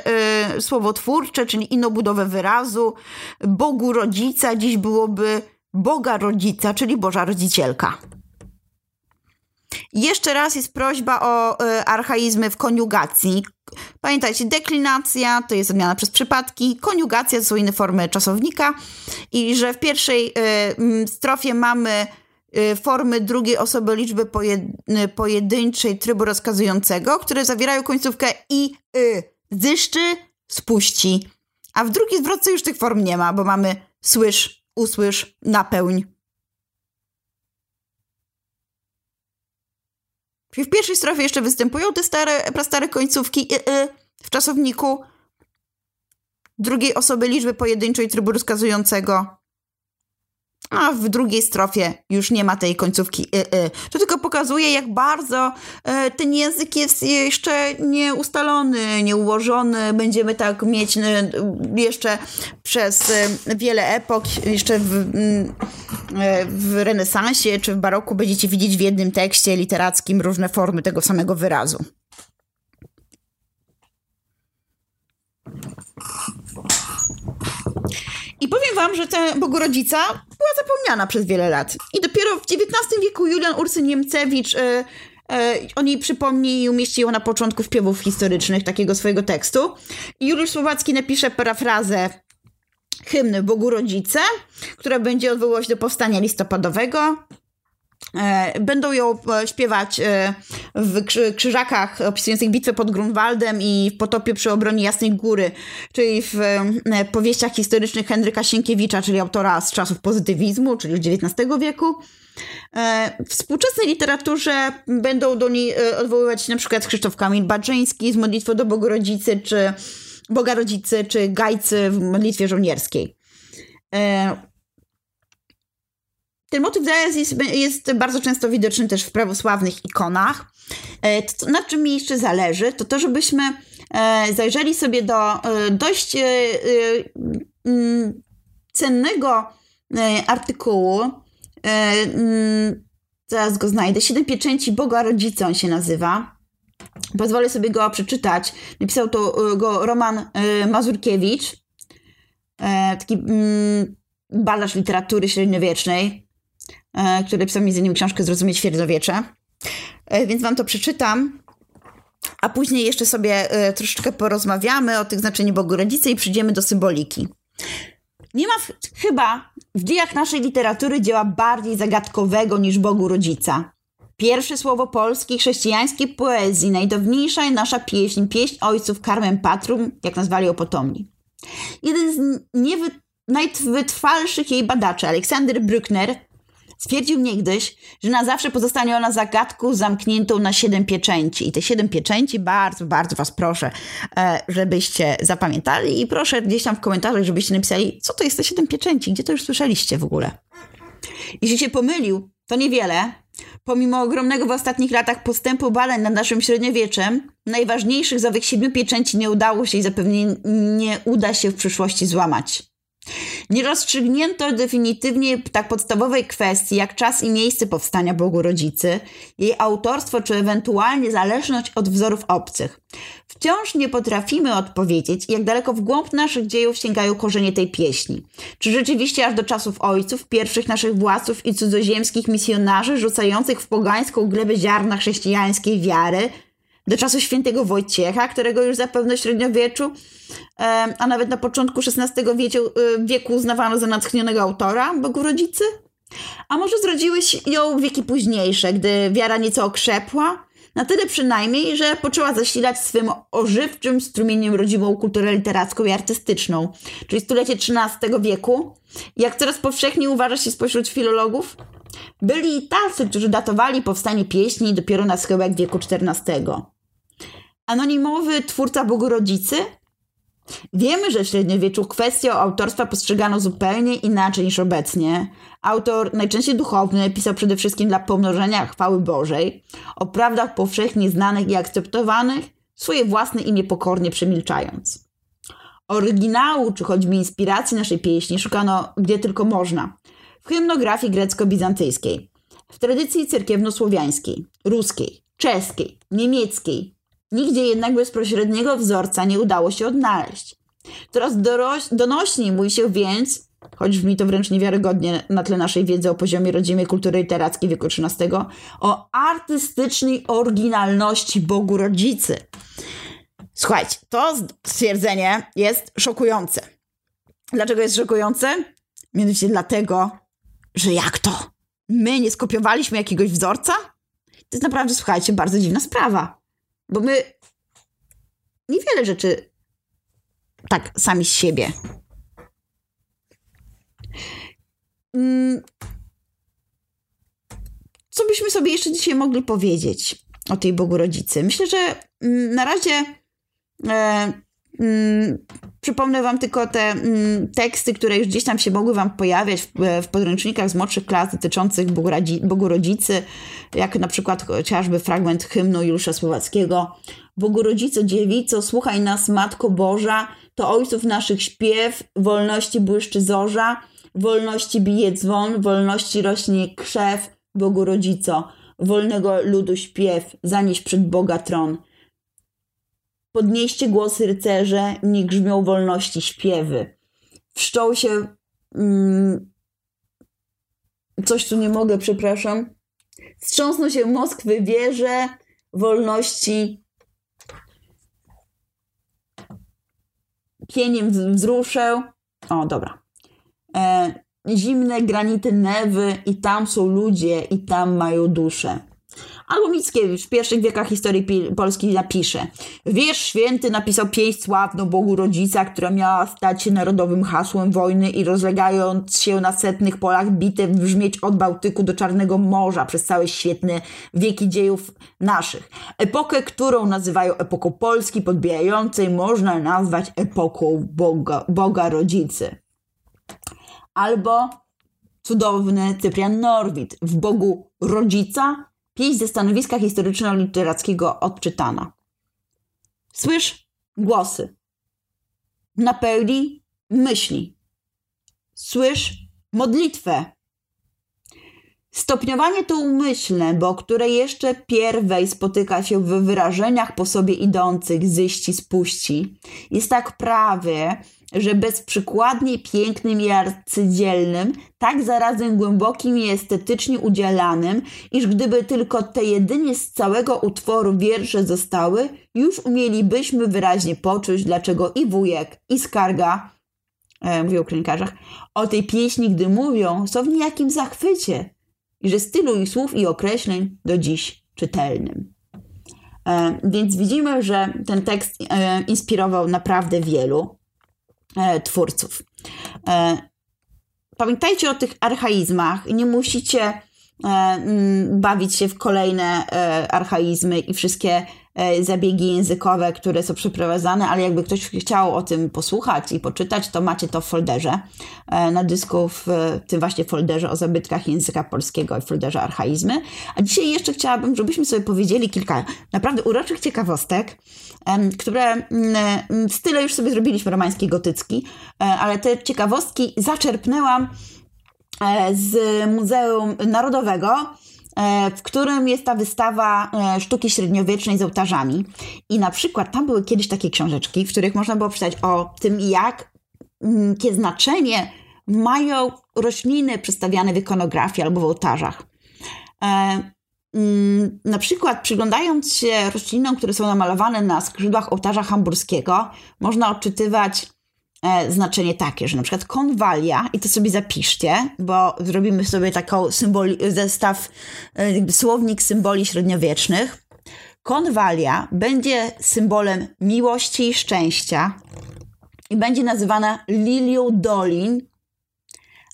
y, słowo twórcze, czyli inną budowę wyrazu. Bogu rodzica dziś byłoby Boga rodzica, czyli Boża rodzicielka. Jeszcze raz jest prośba o y, archaizmy w koniugacji. Pamiętajcie, deklinacja to jest odmiana przez przypadki, koniugacja to są inne formy czasownika i że w pierwszej y, strofie mamy y, formy drugiej osoby liczby pojed, pojedynczej trybu rozkazującego, które zawierają końcówkę i y. Zyszczy, spuści. A w drugiej zwrotce już tych form nie ma, bo mamy słysz, usłysz, napełń. Czyli w pierwszej strofie jeszcze występują te stare, prastare końcówki y, y, w czasowniku drugiej osoby liczby pojedynczej trybu rozkazującego. A w drugiej strofie już nie ma tej końcówki y, y. To tylko pokazuje, jak bardzo y, ten język jest jeszcze nieustalony, nieułożony. Będziemy tak mieć y, jeszcze przez y, wiele epok, jeszcze w, y, w renesansie czy w baroku będziecie widzieć w jednym tekście literackim różne formy tego samego wyrazu. I powiem wam, że ta Bogorodzica była zapomniana przez wiele lat. I dopiero w XIX wieku Julian Ursyn Niemcewicz e, o niej przypomni i umieści ją na początku śpiewów historycznych takiego swojego tekstu. Juliusz Słowacki napisze parafrazę hymny Bogu Rodzice, która będzie odwoływać do powstania listopadowego. E, Będą ją e, śpiewać e, w krzy- krzyżakach opisujących bitwę pod Grunwaldem i w potopie przy obronie Jasnej Góry, czyli w powieściach historycznych Henryka Sienkiewicza, czyli autora z czasów pozytywizmu, czyli XIX wieku. W współczesnej literaturze będą do niej odwoływać się na przykład Krzysztof Kamil Baczyński z modlitwą do Bogorodzicy, czy Boga Rodzicy, czy Gajcy w modlitwie żołnierskiej. Ten motyw zaraz jest, jest bardzo często widoczny też w prawosławnych ikonach. E, To, na czym mi jeszcze zależy, to to, żebyśmy e, zajrzeli sobie do e, dość mm, cennego artykułu. Mm, Zaraz go znajdę. Siedem pieczęci Boga Rodzica on się nazywa. Pozwolę sobie go przeczytać. Napisał to go Roman Mazurkiewicz, taki mm, badacz literatury średniowiecznej który pisał między innymi książkę Zrozumieć Średniowiecze. E, Więc wam to przeczytam, a później jeszcze sobie e, troszeczkę porozmawiamy o tych znaczeniu Bogu Rodzice i przyjdziemy do symboliki. Nie ma w, chyba w dziejach naszej literatury dzieła bardziej zagadkowego niż Bogu Rodzica. Pierwsze słowo polskiej chrześcijańskiej poezji, najdawniejsza nasza pieśń, pieśń ojców Carmen Patrum, jak nazwali ją potomni. Jeden z niewy, najwytrwalszych jej badaczy, Aleksander Bruckner, stwierdził niegdyś, że na zawsze pozostanie ona zagadką zamkniętą na siedem pieczęci. I te siedem pieczęci bardzo, bardzo was proszę, e, żebyście zapamiętali i proszę gdzieś tam w komentarzach, żebyście napisali, co to jest te siedem pieczęci, gdzie to już słyszeliście w ogóle. Jeśli się pomylił, to niewiele. Pomimo ogromnego w ostatnich latach postępu badań nad naszym średniowieczem, najważniejszych z owych siedmiu pieczęci nie udało się i zapewne nie uda się w przyszłości złamać. Nie rozstrzygnięto definitywnie tak podstawowej kwestii, jak czas i miejsce powstania Bogu Rodzicy, jej autorstwo czy ewentualnie zależność od wzorów obcych. Wciąż nie potrafimy odpowiedzieć, jak daleko w głąb naszych dziejów sięgają korzenie tej pieśni. Czy rzeczywiście aż do czasów ojców, pierwszych naszych władców i cudzoziemskich misjonarzy rzucających w pogańską glebę ziarna chrześcijańskiej wiary, do czasu świętego Wojciecha, którego już zapewne w średniowieczu, a nawet na początku XVI wieku, y, wieku uznawano za natchnionego autora Bogu Rodzicy? A może zrodziłeś ją wieki późniejsze, gdy wiara nieco okrzepła? Na tyle przynajmniej, że poczęła zasilać swym ożywczym strumieniem rodzimą kulturę literacką i artystyczną, czyli stulecie XIII wieku, jak coraz powszechniej uważa się spośród filologów. Byli i tacy, którzy datowali powstanie pieśni dopiero na schyłek wieku XIV. Anonimowy twórca Bogu Rodzicy? Wiemy, że w średniowieczu kwestię autorstwa postrzegano zupełnie inaczej niż obecnie. Autor, najczęściej duchowny, pisał przede wszystkim dla pomnożenia chwały Bożej, o prawdach powszechnie znanych i akceptowanych, swoje własne imię pokornie przemilczając. Oryginału, czy choćby inspiracji naszej pieśni szukano gdzie tylko można. W hymnografii grecko-bizantyjskiej, w tradycji cerkiewno-słowiańskiej, ruskiej, czeskiej, niemieckiej, Nigdzie jednak bezpośredniego wzorca nie udało się odnaleźć. Coraz donośniej mówi się więc, choć brzmi to wręcz niewiarygodnie na tle naszej wiedzy o poziomie rodzimej kultury literackiej wieku XIII, o artystycznej oryginalności Bogu Rodzicy. Słuchajcie, to stwierdzenie jest szokujące. Dlaczego jest szokujące? Mianowicie dlatego, że jak to? My nie skopiowaliśmy jakiegoś wzorca? To jest naprawdę, słuchajcie, bardzo dziwna sprawa. Bo my niewiele rzeczy tak sami z siebie. Mm. Co byśmy sobie jeszcze dzisiaj mogli powiedzieć o tej Bogu Rodzicy? Myślę, że mm, na razie e, przypomnę wam tylko te mm, teksty, które już gdzieś tam się mogły wam pojawiać w, podręcznikach z młodszych klas dotyczących Bogu Rodzicy, jak na przykład chociażby fragment hymnu Juliusza Słowackiego. Bogu Rodzico, Dziewico, słuchaj nas, Matko Boża, to ojców naszych śpiew, wolności błyszczy zorza, wolności bije dzwon, wolności rośnie krzew, Bogu Rodzico, wolnego ludu śpiew, zanieś przed Boga tron. Podnieście głosy rycerze, niech grzmią wolności śpiewy. Wszczął się. Mm, coś tu nie mogę, przepraszam. Wstrząsnął się Moskwy wieże wolności. Pieniem wzruszę. O, dobra. E, zimne granity Newy i tam są ludzie i tam mają duszę. Albo Mickiewicz w pierwszych wiekach historii Polski napisze. Wiersz święty napisał pieśń sławną Bogu Rodzica, która miała stać się narodowym hasłem wojny i rozlegając się na setnych polach bitew brzmieć od Bałtyku do Czarnego Morza przez całe świetne wieki dziejów naszych. Epokę, którą nazywają epoką Polski podbijającej, można nazwać epoką Boga, Boga Rodzicy. Albo cudowny Cyprian Norwid w Bogu Rodzica Pieśń ze stanowiska historyczno-literackiego odczytana. Słysz głosy. Napełni myśli. Słysz modlitwę. Stopniowanie to umyślne, bo które jeszcze pierwej spotyka się w wyrażeniach po sobie idących zyści spuści, jest tak prawie, że bezprzykładnie pięknym i arcydzielnym, tak zarazem głębokim i estetycznie udzielanym, iż gdyby tylko te jedynie z całego utworu wiersze zostały, już umielibyśmy wyraźnie poczuć, dlaczego i wujek, i skarga, e, mówię o kronikarzach, o tej pieśni, gdy mówią, są w niejakim zachwycie i że stylu ich słów i określeń do dziś czytelnym. E, więc widzimy, że ten tekst e, inspirował naprawdę wielu twórców. E, pamiętajcie o tych archaizmach. Nie musicie e, bawić się w kolejne e, archaizmy i wszystkie e, zabiegi językowe, które są przeprowadzane, ale jakby ktoś chciał o tym posłuchać i poczytać, to macie to w folderze e, na dysku, w tym właśnie folderze o zabytkach języka polskiego i folderze archaizmy. A dzisiaj jeszcze chciałabym, żebyśmy sobie powiedzieli kilka naprawdę uroczych ciekawostek, które mm, mm, w style już sobie zrobiliśmy romański, gotycki, e, ale te ciekawostki zaczerpnęłam e, z Muzeum Narodowego, e, w którym jest ta wystawa e, sztuki średniowiecznej z ołtarzami. I na przykład tam były kiedyś takie książeczki, w których można było przeczytać o tym, jak, mm, jakie znaczenie mają rośliny przedstawiane w ikonografii albo w ołtarzach. E, mm, Na przykład przyglądając się roślinom, które są namalowane na skrzydłach ołtarza hamburskiego, można odczytywać e, znaczenie takie, że na przykład konwalia, i to sobie zapiszcie, bo zrobimy sobie taką symboli, zestaw, e, słownik symboli średniowiecznych. Konwalia będzie symbolem miłości i szczęścia i będzie nazywana lilią dolin,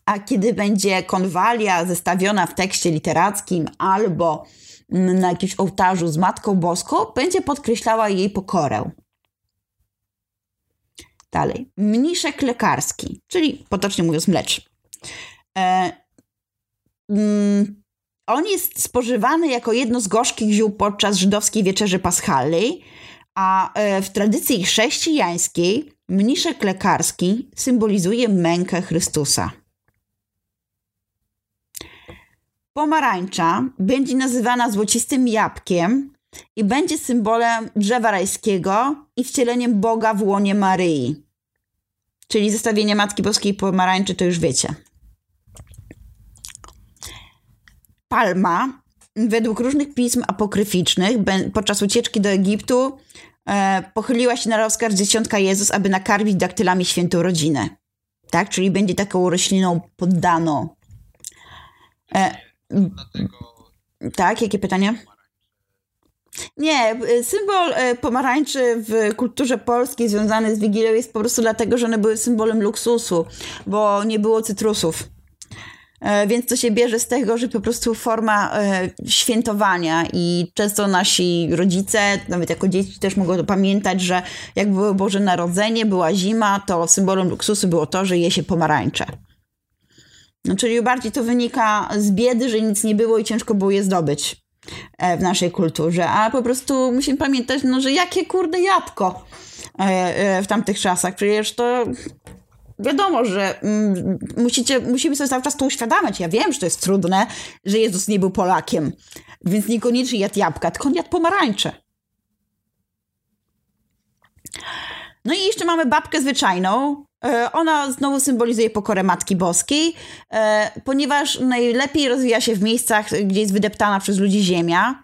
a kiedy będzie konwalia zestawiona w tekście literackim albo mm, na jakimś ołtarzu z Matką Boską, będzie podkreślała jej pokorę. Dalej. Mniszek lekarski, czyli potocznie mówiąc mlecz. E, mm, on jest spożywany jako jedno z gorzkich ziół podczas żydowskiej wieczerzy paschalnej, a e, w tradycji chrześcijańskiej mniszek lekarski symbolizuje mękę Chrystusa. Pomarańcza będzie nazywana złocistym jabłkiem i będzie symbolem drzewa rajskiego i wcieleniem Boga w łonie Maryi. Czyli zestawienie Matki Boskiej i pomarańczy to już wiecie. Palma, według różnych pism apokryficznych, podczas ucieczki do Egiptu e, pochyliła się na rozkaz dzieciątka Jezus, aby nakarmić daktylami świętą rodzinę. Tak? Czyli będzie taką rośliną poddaną. E, tak, jakie pytania? Nie, y, symbol y, pomarańczy w kulturze polskiej związany z Wigilią jest po prostu dlatego, że one były symbolem luksusu, bo nie było cytrusów. E, więc to się bierze z tego, że po prostu forma e, świętowania i często nasi rodzice, nawet jako dzieci też mogą pamiętać, że jak było Boże Narodzenie, była zima, to symbolem luksusu było to, że je się pomarańcze. No, czyli bardziej to wynika z biedy, że nic nie było i ciężko było je zdobyć w naszej kulturze, a po prostu musimy pamiętać, no, że jakie kurde jabłko w tamtych czasach. Przecież to wiadomo, że mm, musicie, musimy sobie cały czas to uświadamiać. Ja wiem, że to jest trudne, że Jezus nie był Polakiem, więc niekoniecznie jadł jabłka, tylko on jadł pomarańcze. No i jeszcze mamy babkę zwyczajną. E, ona znowu symbolizuje pokorę Matki Boskiej, e, ponieważ najlepiej rozwija się w miejscach, gdzie jest wydeptana przez ludzi ziemia.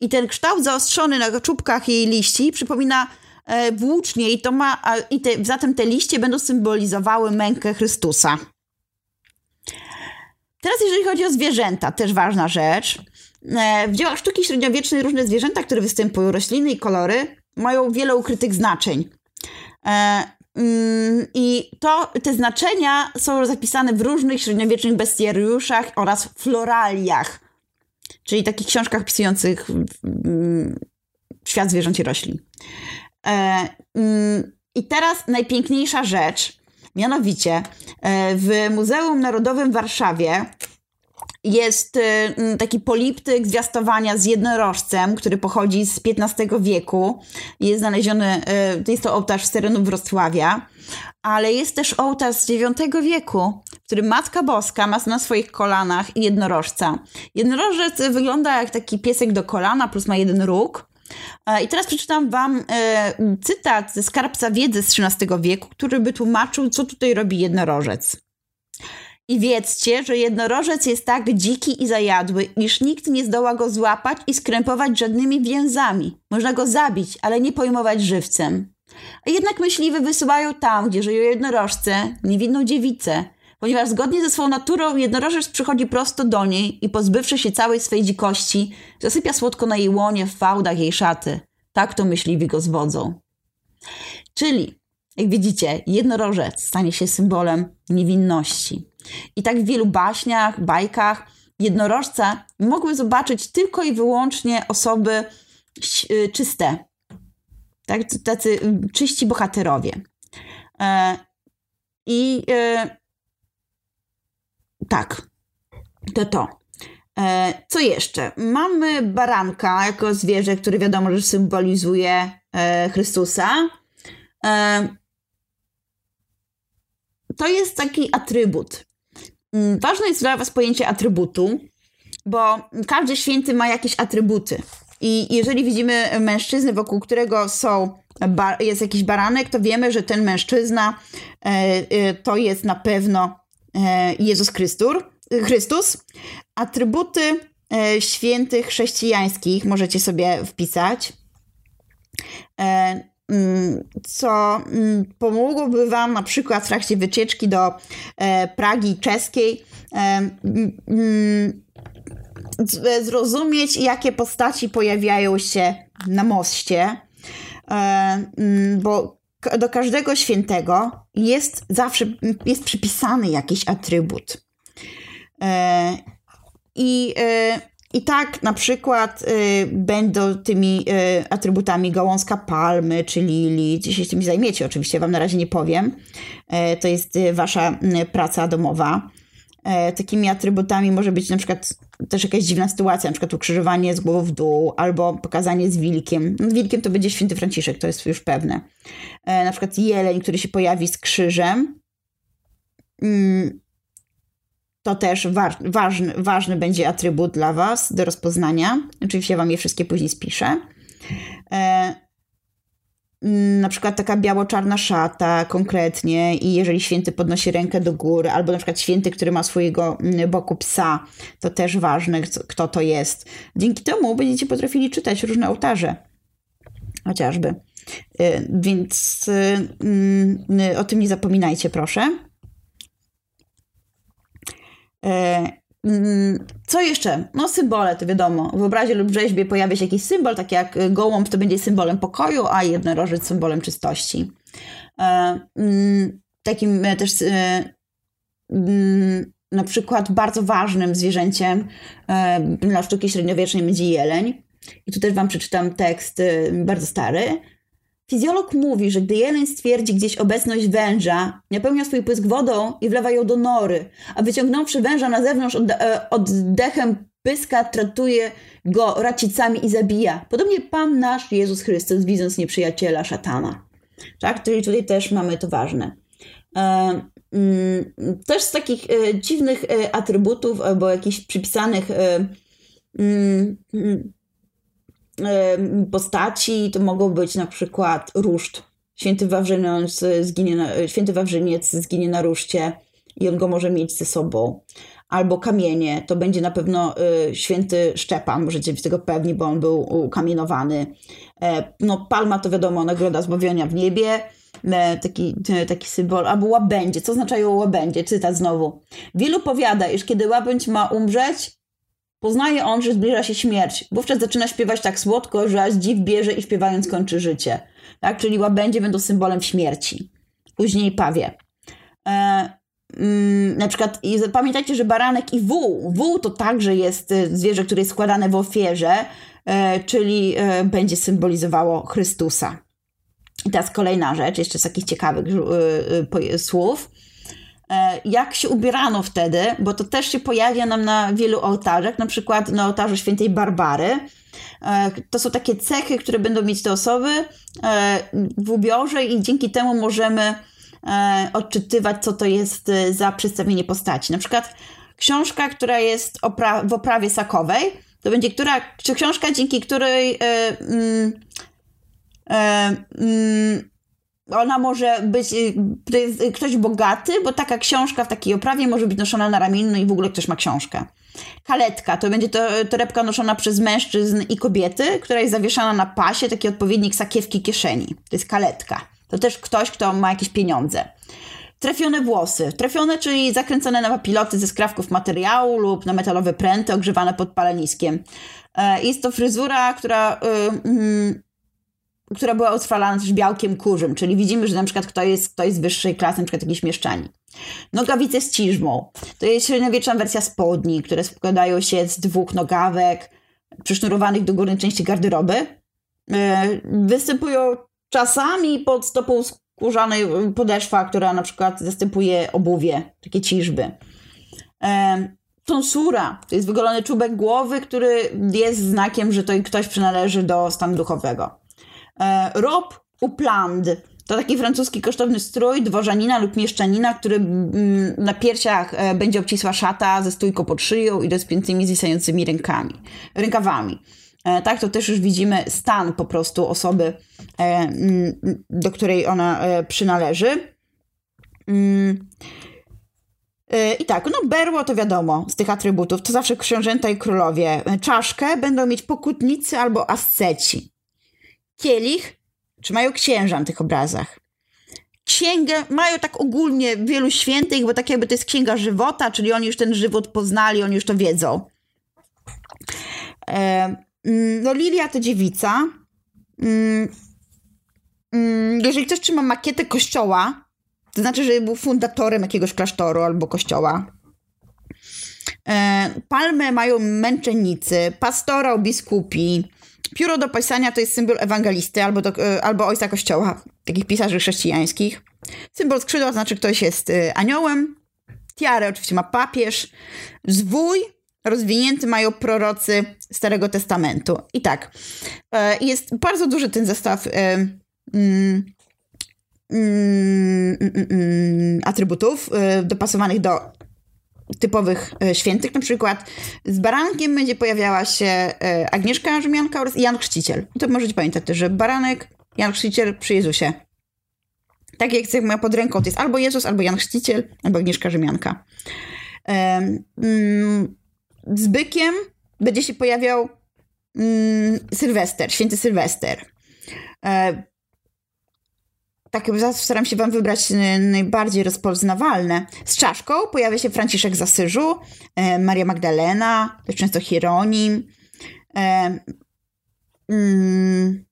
I ten kształt zaostrzony na czubkach jej liści przypomina E, włócznie i to ma, i te, zatem te liście będą symbolizowały mękę Chrystusa. Teraz jeżeli chodzi o zwierzęta, też ważna rzecz. W dziełach sztuki średniowiecznej różne zwierzęta, które występują, rośliny i kolory, mają wiele ukrytych znaczeń. Mm, I to, te znaczenia są zapisane w różnych średniowiecznych bestiariuszach oraz floraliach, czyli takich książkach opisujących świat zwierząt i roślin. E, mm, I teraz najpiękniejsza rzecz, mianowicie e, w Muzeum Narodowym w Warszawie jest e, taki poliptyk zwiastowania z jednorożcem, który pochodzi z XV wieku. Jest znaleziony, jest to ołtarz z terenu Wrocławia, ale jest też ołtarz z IX wieku, w którym Matka Boska ma na swoich kolanach jednorożca. Jednorożec wygląda jak taki piesek do kolana, plus ma jeden róg. E, I teraz przeczytam Wam e, cytat ze skarbca wiedzy z XIII wieku, który by tłumaczył, co tutaj robi jednorożec. I wiedzcie, że jednorożec jest tak dziki i zajadły, iż nikt nie zdoła go złapać i skrępować żadnymi więzami. Można go zabić, ale nie pojmować żywcem. A jednak myśliwy wysyłają tam, gdzie żyją jednorożce, niewinną dziewicę, ponieważ zgodnie ze swoją naturą jednorożec przychodzi prosto do niej i pozbywszy się całej swej dzikości, zasypia słodko na jej łonie w fałdach jej szaty. Tak to myśliwi go zwodzą. Czyli, jak widzicie, jednorożec stanie się symbolem niewinności. I tak w wielu baśniach, bajkach jednorożca mogły zobaczyć tylko i wyłącznie osoby y, czyste. Tak, tacy czyści bohaterowie. E, I e, tak, to to. E, co jeszcze? Mamy baranka jako zwierzę, które wiadomo, że symbolizuje e, Chrystusa. E, to jest taki atrybut. Mm, ważne jest dla Was pojęcie atrybutu, bo każdy święty ma jakieś atrybuty. I jeżeli widzimy mężczyznę, wokół którego są, jest jakiś baranek, to wiemy, że ten mężczyzna to jest na pewno E, Jezus Chrystus, Chrystus. Atrybuty e, świętych chrześcijańskich możecie sobie wpisać. E, mm, co mm, pomogłoby Wam na przykład w trakcie wycieczki do Pragi czeskiej mm, zrozumieć, jakie postaci pojawiają się na moście, bo do każdego świętego jest zawsze jest przypisany jakiś atrybut. E, I, e, I tak na przykład e, będą tymi atrybutami gałązka palmy czy lili. Dzisiaj się tym zajmiecie, oczywiście wam na razie nie powiem. To jest wasza praca domowa. E, takimi atrybutami może być na przykład też jakaś dziwna sytuacja, na przykład ukrzyżowanie z głową w dół, albo pokazanie z wilkiem. No, wilkiem to będzie święty Franciszek, to jest już pewne. E, na przykład jeleń, który się pojawi z krzyżem. Mm, to też wa ważny, ważny będzie atrybut dla Was do rozpoznania. Oczywiście Wam je wszystkie później spiszę. E, na przykład taka biało-czarna szata konkretnie i jeżeli święty podnosi rękę do góry, albo na przykład święty, który ma swojego mm, boku psa, to też ważne, kto to jest. Dzięki temu będziecie potrafili czytać różne ołtarze, chociażby. Y, więc y, mm, o tym nie zapominajcie, proszę. Y, Mm, co jeszcze? No symbole, to wiadomo. W obrazie lub rzeźbie pojawia się jakiś symbol, tak jak gołąb to będzie symbolem pokoju, a jednorożec symbolem czystości. E, mm, takim e, też e, mm, na przykład bardzo ważnym zwierzęciem e, dla sztuki średniowiecznej będzie jeleń. I tu też wam przeczytam tekst e, bardzo stary. Fizjolog mówi, że gdy jeleń stwierdzi gdzieś obecność węża, napełnia swój pysk wodą i wlewa ją do nory, a wyciągnąwszy węża na zewnątrz odde- oddechem pyska tratuje go racicami i zabija. Podobnie Pan nasz Jezus Chrystus, widząc nieprzyjaciela szatana. Tak? Czyli tutaj też mamy to ważne. E, mm, też z takich e, dziwnych e, atrybutów albo jakichś przypisanych e, mm, mm, e, postaci to mogą być na przykład ruszt. Święty Wawrzyniec zginie na, Święty Wawrzyniec zginie na ruszcie i on go może mieć ze sobą. Albo kamienie, to będzie na pewno y, święty Szczepan, możecie być tego pewni, bo on był ukamienowany. E, no, palma to wiadomo, nagroda zbawienia w niebie, e, taki, e, taki symbol. Albo łabędzie, co oznaczają łabędzie? Cytat znowu. Wielu powiada, iż kiedy łabędź ma umrzeć, poznaje on, że zbliża się śmierć. Wówczas zaczyna śpiewać tak słodko, że aż dziw bierze i śpiewając kończy życie. Tak? Czyli łabędzie będą symbolem śmierci. Później pawie. E, Mm, na przykład i pamiętajcie, że baranek i wół. Wół to także jest e, zwierzę, które jest składane w ofierze, e, czyli e, będzie symbolizowało Chrystusa. I teraz kolejna rzecz, jeszcze z takich ciekawych słów. Jak się ubierano wtedy, bo to też się pojawia nam na wielu ołtarzach, na przykład na ołtarzu świętej Barbary. To są takie cechy, które będą mieć te osoby w ubiorze i dzięki temu możemy e, odczytywać, co to jest e, za przedstawienie postaci. Na przykład książka, która jest opra w oprawie sakowej, to będzie która, czy książka, dzięki której e, e, mm, ona może być, y, to jest ktoś bogaty, bo taka książka w takiej oprawie może być noszona na ramieniu i w ogóle ktoś ma książkę. Kaletka to będzie to, torebka noszona przez mężczyzn i kobiety, która jest zawieszana na pasie, taki odpowiednik sakiewki kieszeni. To jest kaletka. To też ktoś, kto ma jakieś pieniądze. Trafione włosy. Trafione, czyli zakręcone na papiloty ze skrawków materiału lub na metalowe pręty ogrzewane pod paleniskiem. E, jest to fryzura, która, yy, która była utrwalana też białkiem kurzym, czyli widzimy, że na przykład ktoś jest, ktoś z wyższej klasy, na przykład jakiś mieszczanin. Nogawice z ciżmą. To jest średniowieczna wersja spodni, które składają się z dwóch nogawek przysznurowanych do górnej części garderoby. E, występują czasami pod stopą skórzanej podeszwa, która na przykład zastępuje obuwie, takie ciżby. E, tonsura to jest wygolony czubek głowy, który jest znakiem, że to ktoś przynależy do stanu duchowego. E, rob upland to taki francuski kosztowny strój dworzanina lub mieszczanina, który mm, na piersiach e, będzie obcisła szata ze stójką pod szyją i rozpiętymi zwisającymi rękami, rękawami. E, tak, to też już widzimy stan po prostu osoby, mm, do której ona przynależy. Mm. I tak, no berło to wiadomo z tych atrybutów, to zawsze książęta i królowie. Czaszkę będą mieć pokutnicy albo asceci. Kielich trzymają księża na tych obrazach. Księgę mają tak ogólnie wielu świętych, bo tak jakby to jest księga żywota, czyli oni już ten żywot poznali, oni już to wiedzą. Mm, no Lilia to dziewica. Mm, mm, jeżeli ktoś trzyma makietę kościoła, to znaczy, że był fundatorem jakiegoś klasztoru albo kościoła. E, palmę mają męczennicy, pastora, biskupi. Pióro do pisania to jest symbol ewangelisty albo, do, e, albo ojca kościoła, takich pisarzy chrześcijańskich. Symbol skrzydła znaczy, ktoś jest e, aniołem. Tiarę oczywiście ma papież. Zwój rozwinięty mają prorocy Starego Testamentu. I tak, e, jest bardzo duży ten zestaw mm, mm, mm, atrybutów dopasowanych do typowych świętych. Na przykład z barankiem będzie pojawiała się Agnieszka Rzymianka oraz Jan Chrzciciel. To możecie pamiętać też, że baranek, Jan Chrzciciel przy Jezusie. Tak jak ma pod ręką, to jest albo Jezus, albo Jan Chrzciciel, albo Agnieszka Rzymianka. Z bykiem będzie się pojawiał mm, Sylwester, święty Sylwester. Tak, staram się wam wybrać najbardziej rozpoznawalne. Z czaszką pojawia się Franciszek z Asyżu, e, Maria Magdalena, też często Hieronim. E, mm,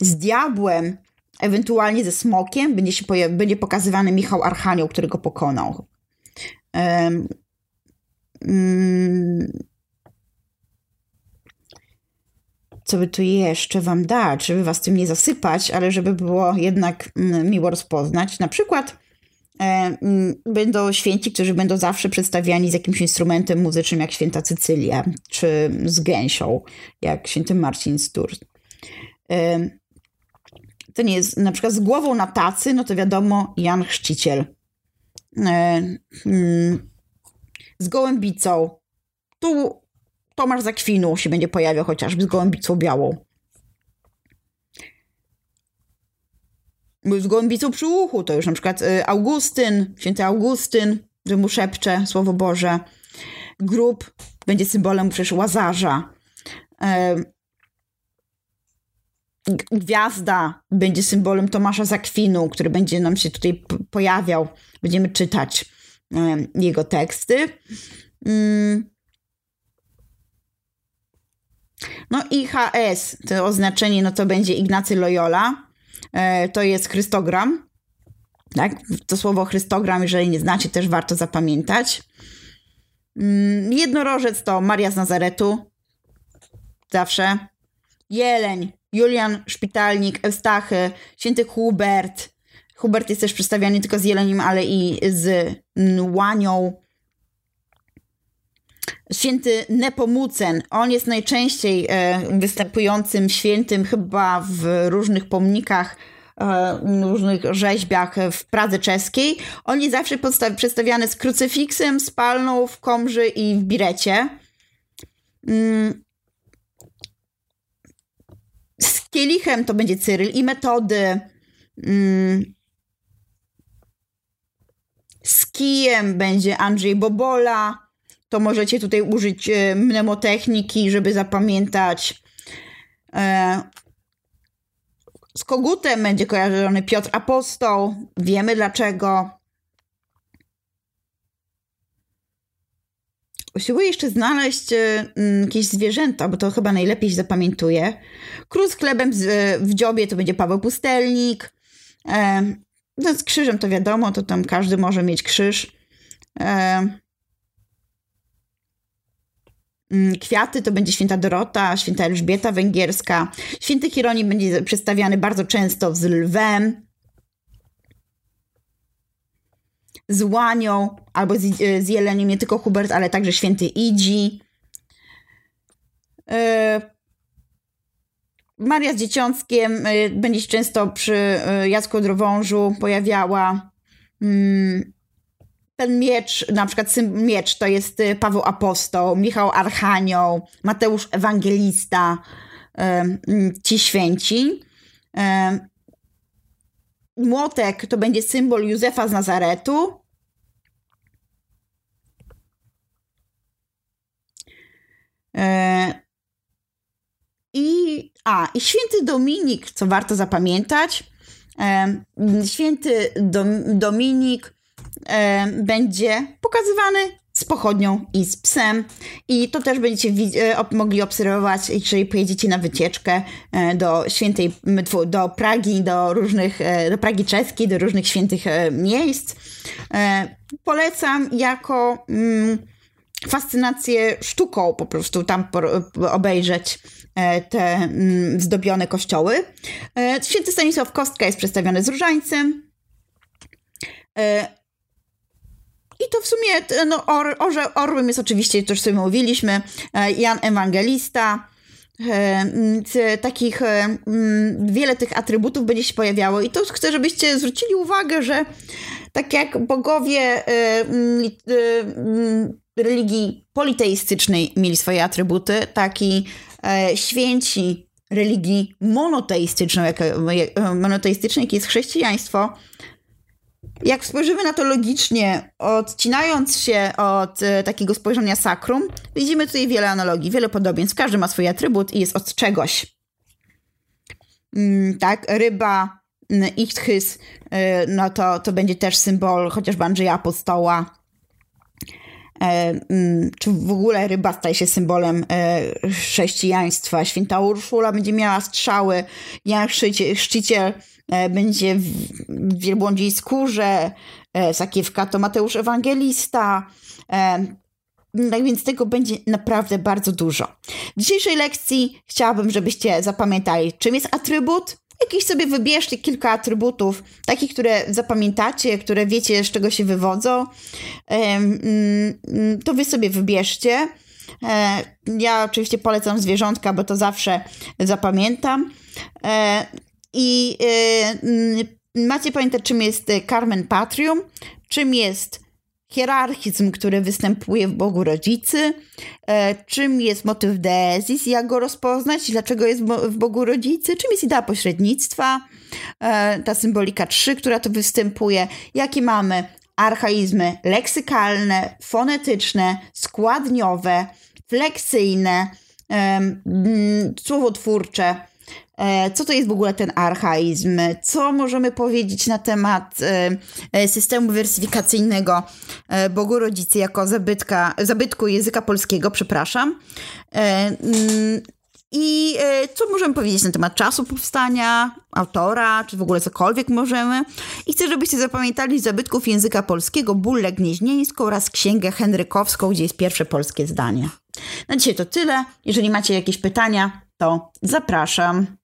z diabłem, ewentualnie ze smokiem, będzie, się będzie pokazywany Michał Archanioł, który go pokonał. Em, mm, co by tu jeszcze wam dać, żeby was tym nie zasypać, ale żeby było jednak mm, miło rozpoznać. Na przykład e, mm, będą święci, którzy będą zawsze przedstawiani z jakimś instrumentem muzycznym, jak święta Cycylia, czy z gęsią, jak święty Marcin z Tours. E, to nie jest, na przykład z głową na tacy, no to wiadomo, Jan Chrzciciel. E, mm, z gołębicą. Tu Tomasz Zakwinu się będzie pojawiał chociażby z gołębicą białą. Z gołębicą przy uchu to już na przykład y, Augustyn, święty Augustyn, że mu szepcze Słowo Boże. Grób będzie symbolem przecież Łazarza. Gwiazda będzie symbolem Tomasza Zakwinu, który będzie nam się tutaj pojawiał. Będziemy czytać jego teksty. No i HS, to oznaczenie, no to będzie Ignacy Loyola. E, to jest Chrystogram. Tak? To słowo Chrystogram, jeżeli nie znacie, też warto zapamiętać. Mm, Jednorożec to Maria z Nazaretu. Zawsze. Jeleń, Julian Szpitalnik, Eustachy, święty Hubert. Hubert jest też przedstawiany tylko z jeleniem, ale i z łanią. Święty Nepomucen. On jest najczęściej e, występującym świętym chyba w różnych pomnikach, e, różnych rzeźbiach w Pradze czeskiej. On jest zawsze przedstawiany z krucyfiksem, z palną w komży i w birecie. Mm. Z kielichem to będzie Cyryl i metody. Mm. Z kijem będzie Andrzej Bobola to możecie tutaj użyć e, mnemotechniki, żeby zapamiętać. E, z kogutem będzie kojarzony Piotr Apostoł. Wiemy dlaczego. Usiłuję jeszcze znaleźć e, mm, jakieś zwierzęta, bo to chyba najlepiej się zapamiętuje. Król z chlebem w dziobie to będzie Paweł Pustelnik. No z krzyżem to wiadomo, to tam każdy może mieć krzyż. Kwiaty to będzie święta Dorota, święta Elżbieta Węgierska. Święty Hieronim będzie przedstawiany bardzo często z lwem, z łanią albo z, z jeleniem, nie tylko Hubert, ale także święty Idzi. Yy, Maria z Dzieciątkiem yy, będzie się często przy yy, Drowążu pojawiała. Mm, ten miecz, na przykład miecz to jest y, Paweł Apostoł, Michał Archanioł, Mateusz Ewangelista, em, ci święci. Młotek to będzie symbol Józefa z Nazaretu. E, I, a, i święty Dominik, co warto zapamiętać. Święty Dom, Dominik e, będzie pokazywany z pochodnią i z psem. I to też będziecie e, mogli obserwować, jeżeli pojedziecie na wycieczkę e, do świętej, do Pragi, do różnych, e, do Pragi czeskiej, do różnych świętych miejsc. Polecam jako mm, fascynację sztuką po prostu tam obejrzeć te mm, zdobione kościoły. Święty Stanisław Kostka jest przedstawiony z różańcem. I to w sumie, no, or, orze, orłem jest oczywiście, to już sobie mówiliśmy, e, Jan Ewangelista. E, takich, e, wiele tych atrybutów będzie się pojawiało i to chcę, żebyście zwrócili uwagę, że tak jak bogowie religii politeistycznej mieli swoje atrybuty, tak i e, święci religii monoteistycznej, jak, monoteistycznej, jest chrześcijaństwo, jak spojrzymy na to logicznie, odcinając się od e, takiego spojrzenia sakrum, widzimy tutaj wiele analogii, wiele podobieństw. Każdy ma swój atrybut i jest od czegoś. Mm, tak, ryba, mm, ichthys, y, no to, to będzie też symbol chociażby Andrzeja Apostoła. mm, czy w ogóle ryba staje się symbolem chrześcijaństwa. Święta Urszula będzie miała strzały, Jan Chrzciciel będzie w wielbłądziej skórze, Sakiewka to Mateusz Ewangelista, tak więc tego będzie naprawdę bardzo dużo. W dzisiejszej lekcji chciałabym, żebyście zapamiętali, czym jest atrybut. Jakiś sobie wybierzcie kilka atrybutów, takich, które zapamiętacie, które wiecie, z czego się wywodzą. Mm, to wy sobie wybierzcie. E, ja oczywiście polecam zwierzątka, bo to zawsze zapamiętam. I e, mm, macie pamiętać, czym jest Carmen Patrium, czym jest hierarchizm, który występuje w Bogu Rodzicy, e, czym jest motyw deezis, jak go rozpoznać, dlaczego jest w Bogu Rodzicy, czym jest idea pośrednictwa, e, ta symbolika 3, która tu występuje, jakie mamy archaizmy leksykalne, fonetyczne, składniowe, fleksyjne, słowotwórcze, E, co to jest w ogóle ten archaizm? Co możemy powiedzieć na temat e, e, systemu wersyfikacyjnego Bogu Rodzicy jako zabytka, zabytku języka polskiego, przepraszam. Mm, I co możemy powiedzieć na temat czasu powstania, autora, czy w ogóle cokolwiek możemy. I chcę, żebyście zapamiętali zabytków języka polskiego Bullę Gnieźnieńską oraz Księgę Henrykowską, gdzie jest pierwsze polskie zdanie. Na dzisiaj to tyle. Jeżeli macie jakieś pytania, to zapraszam.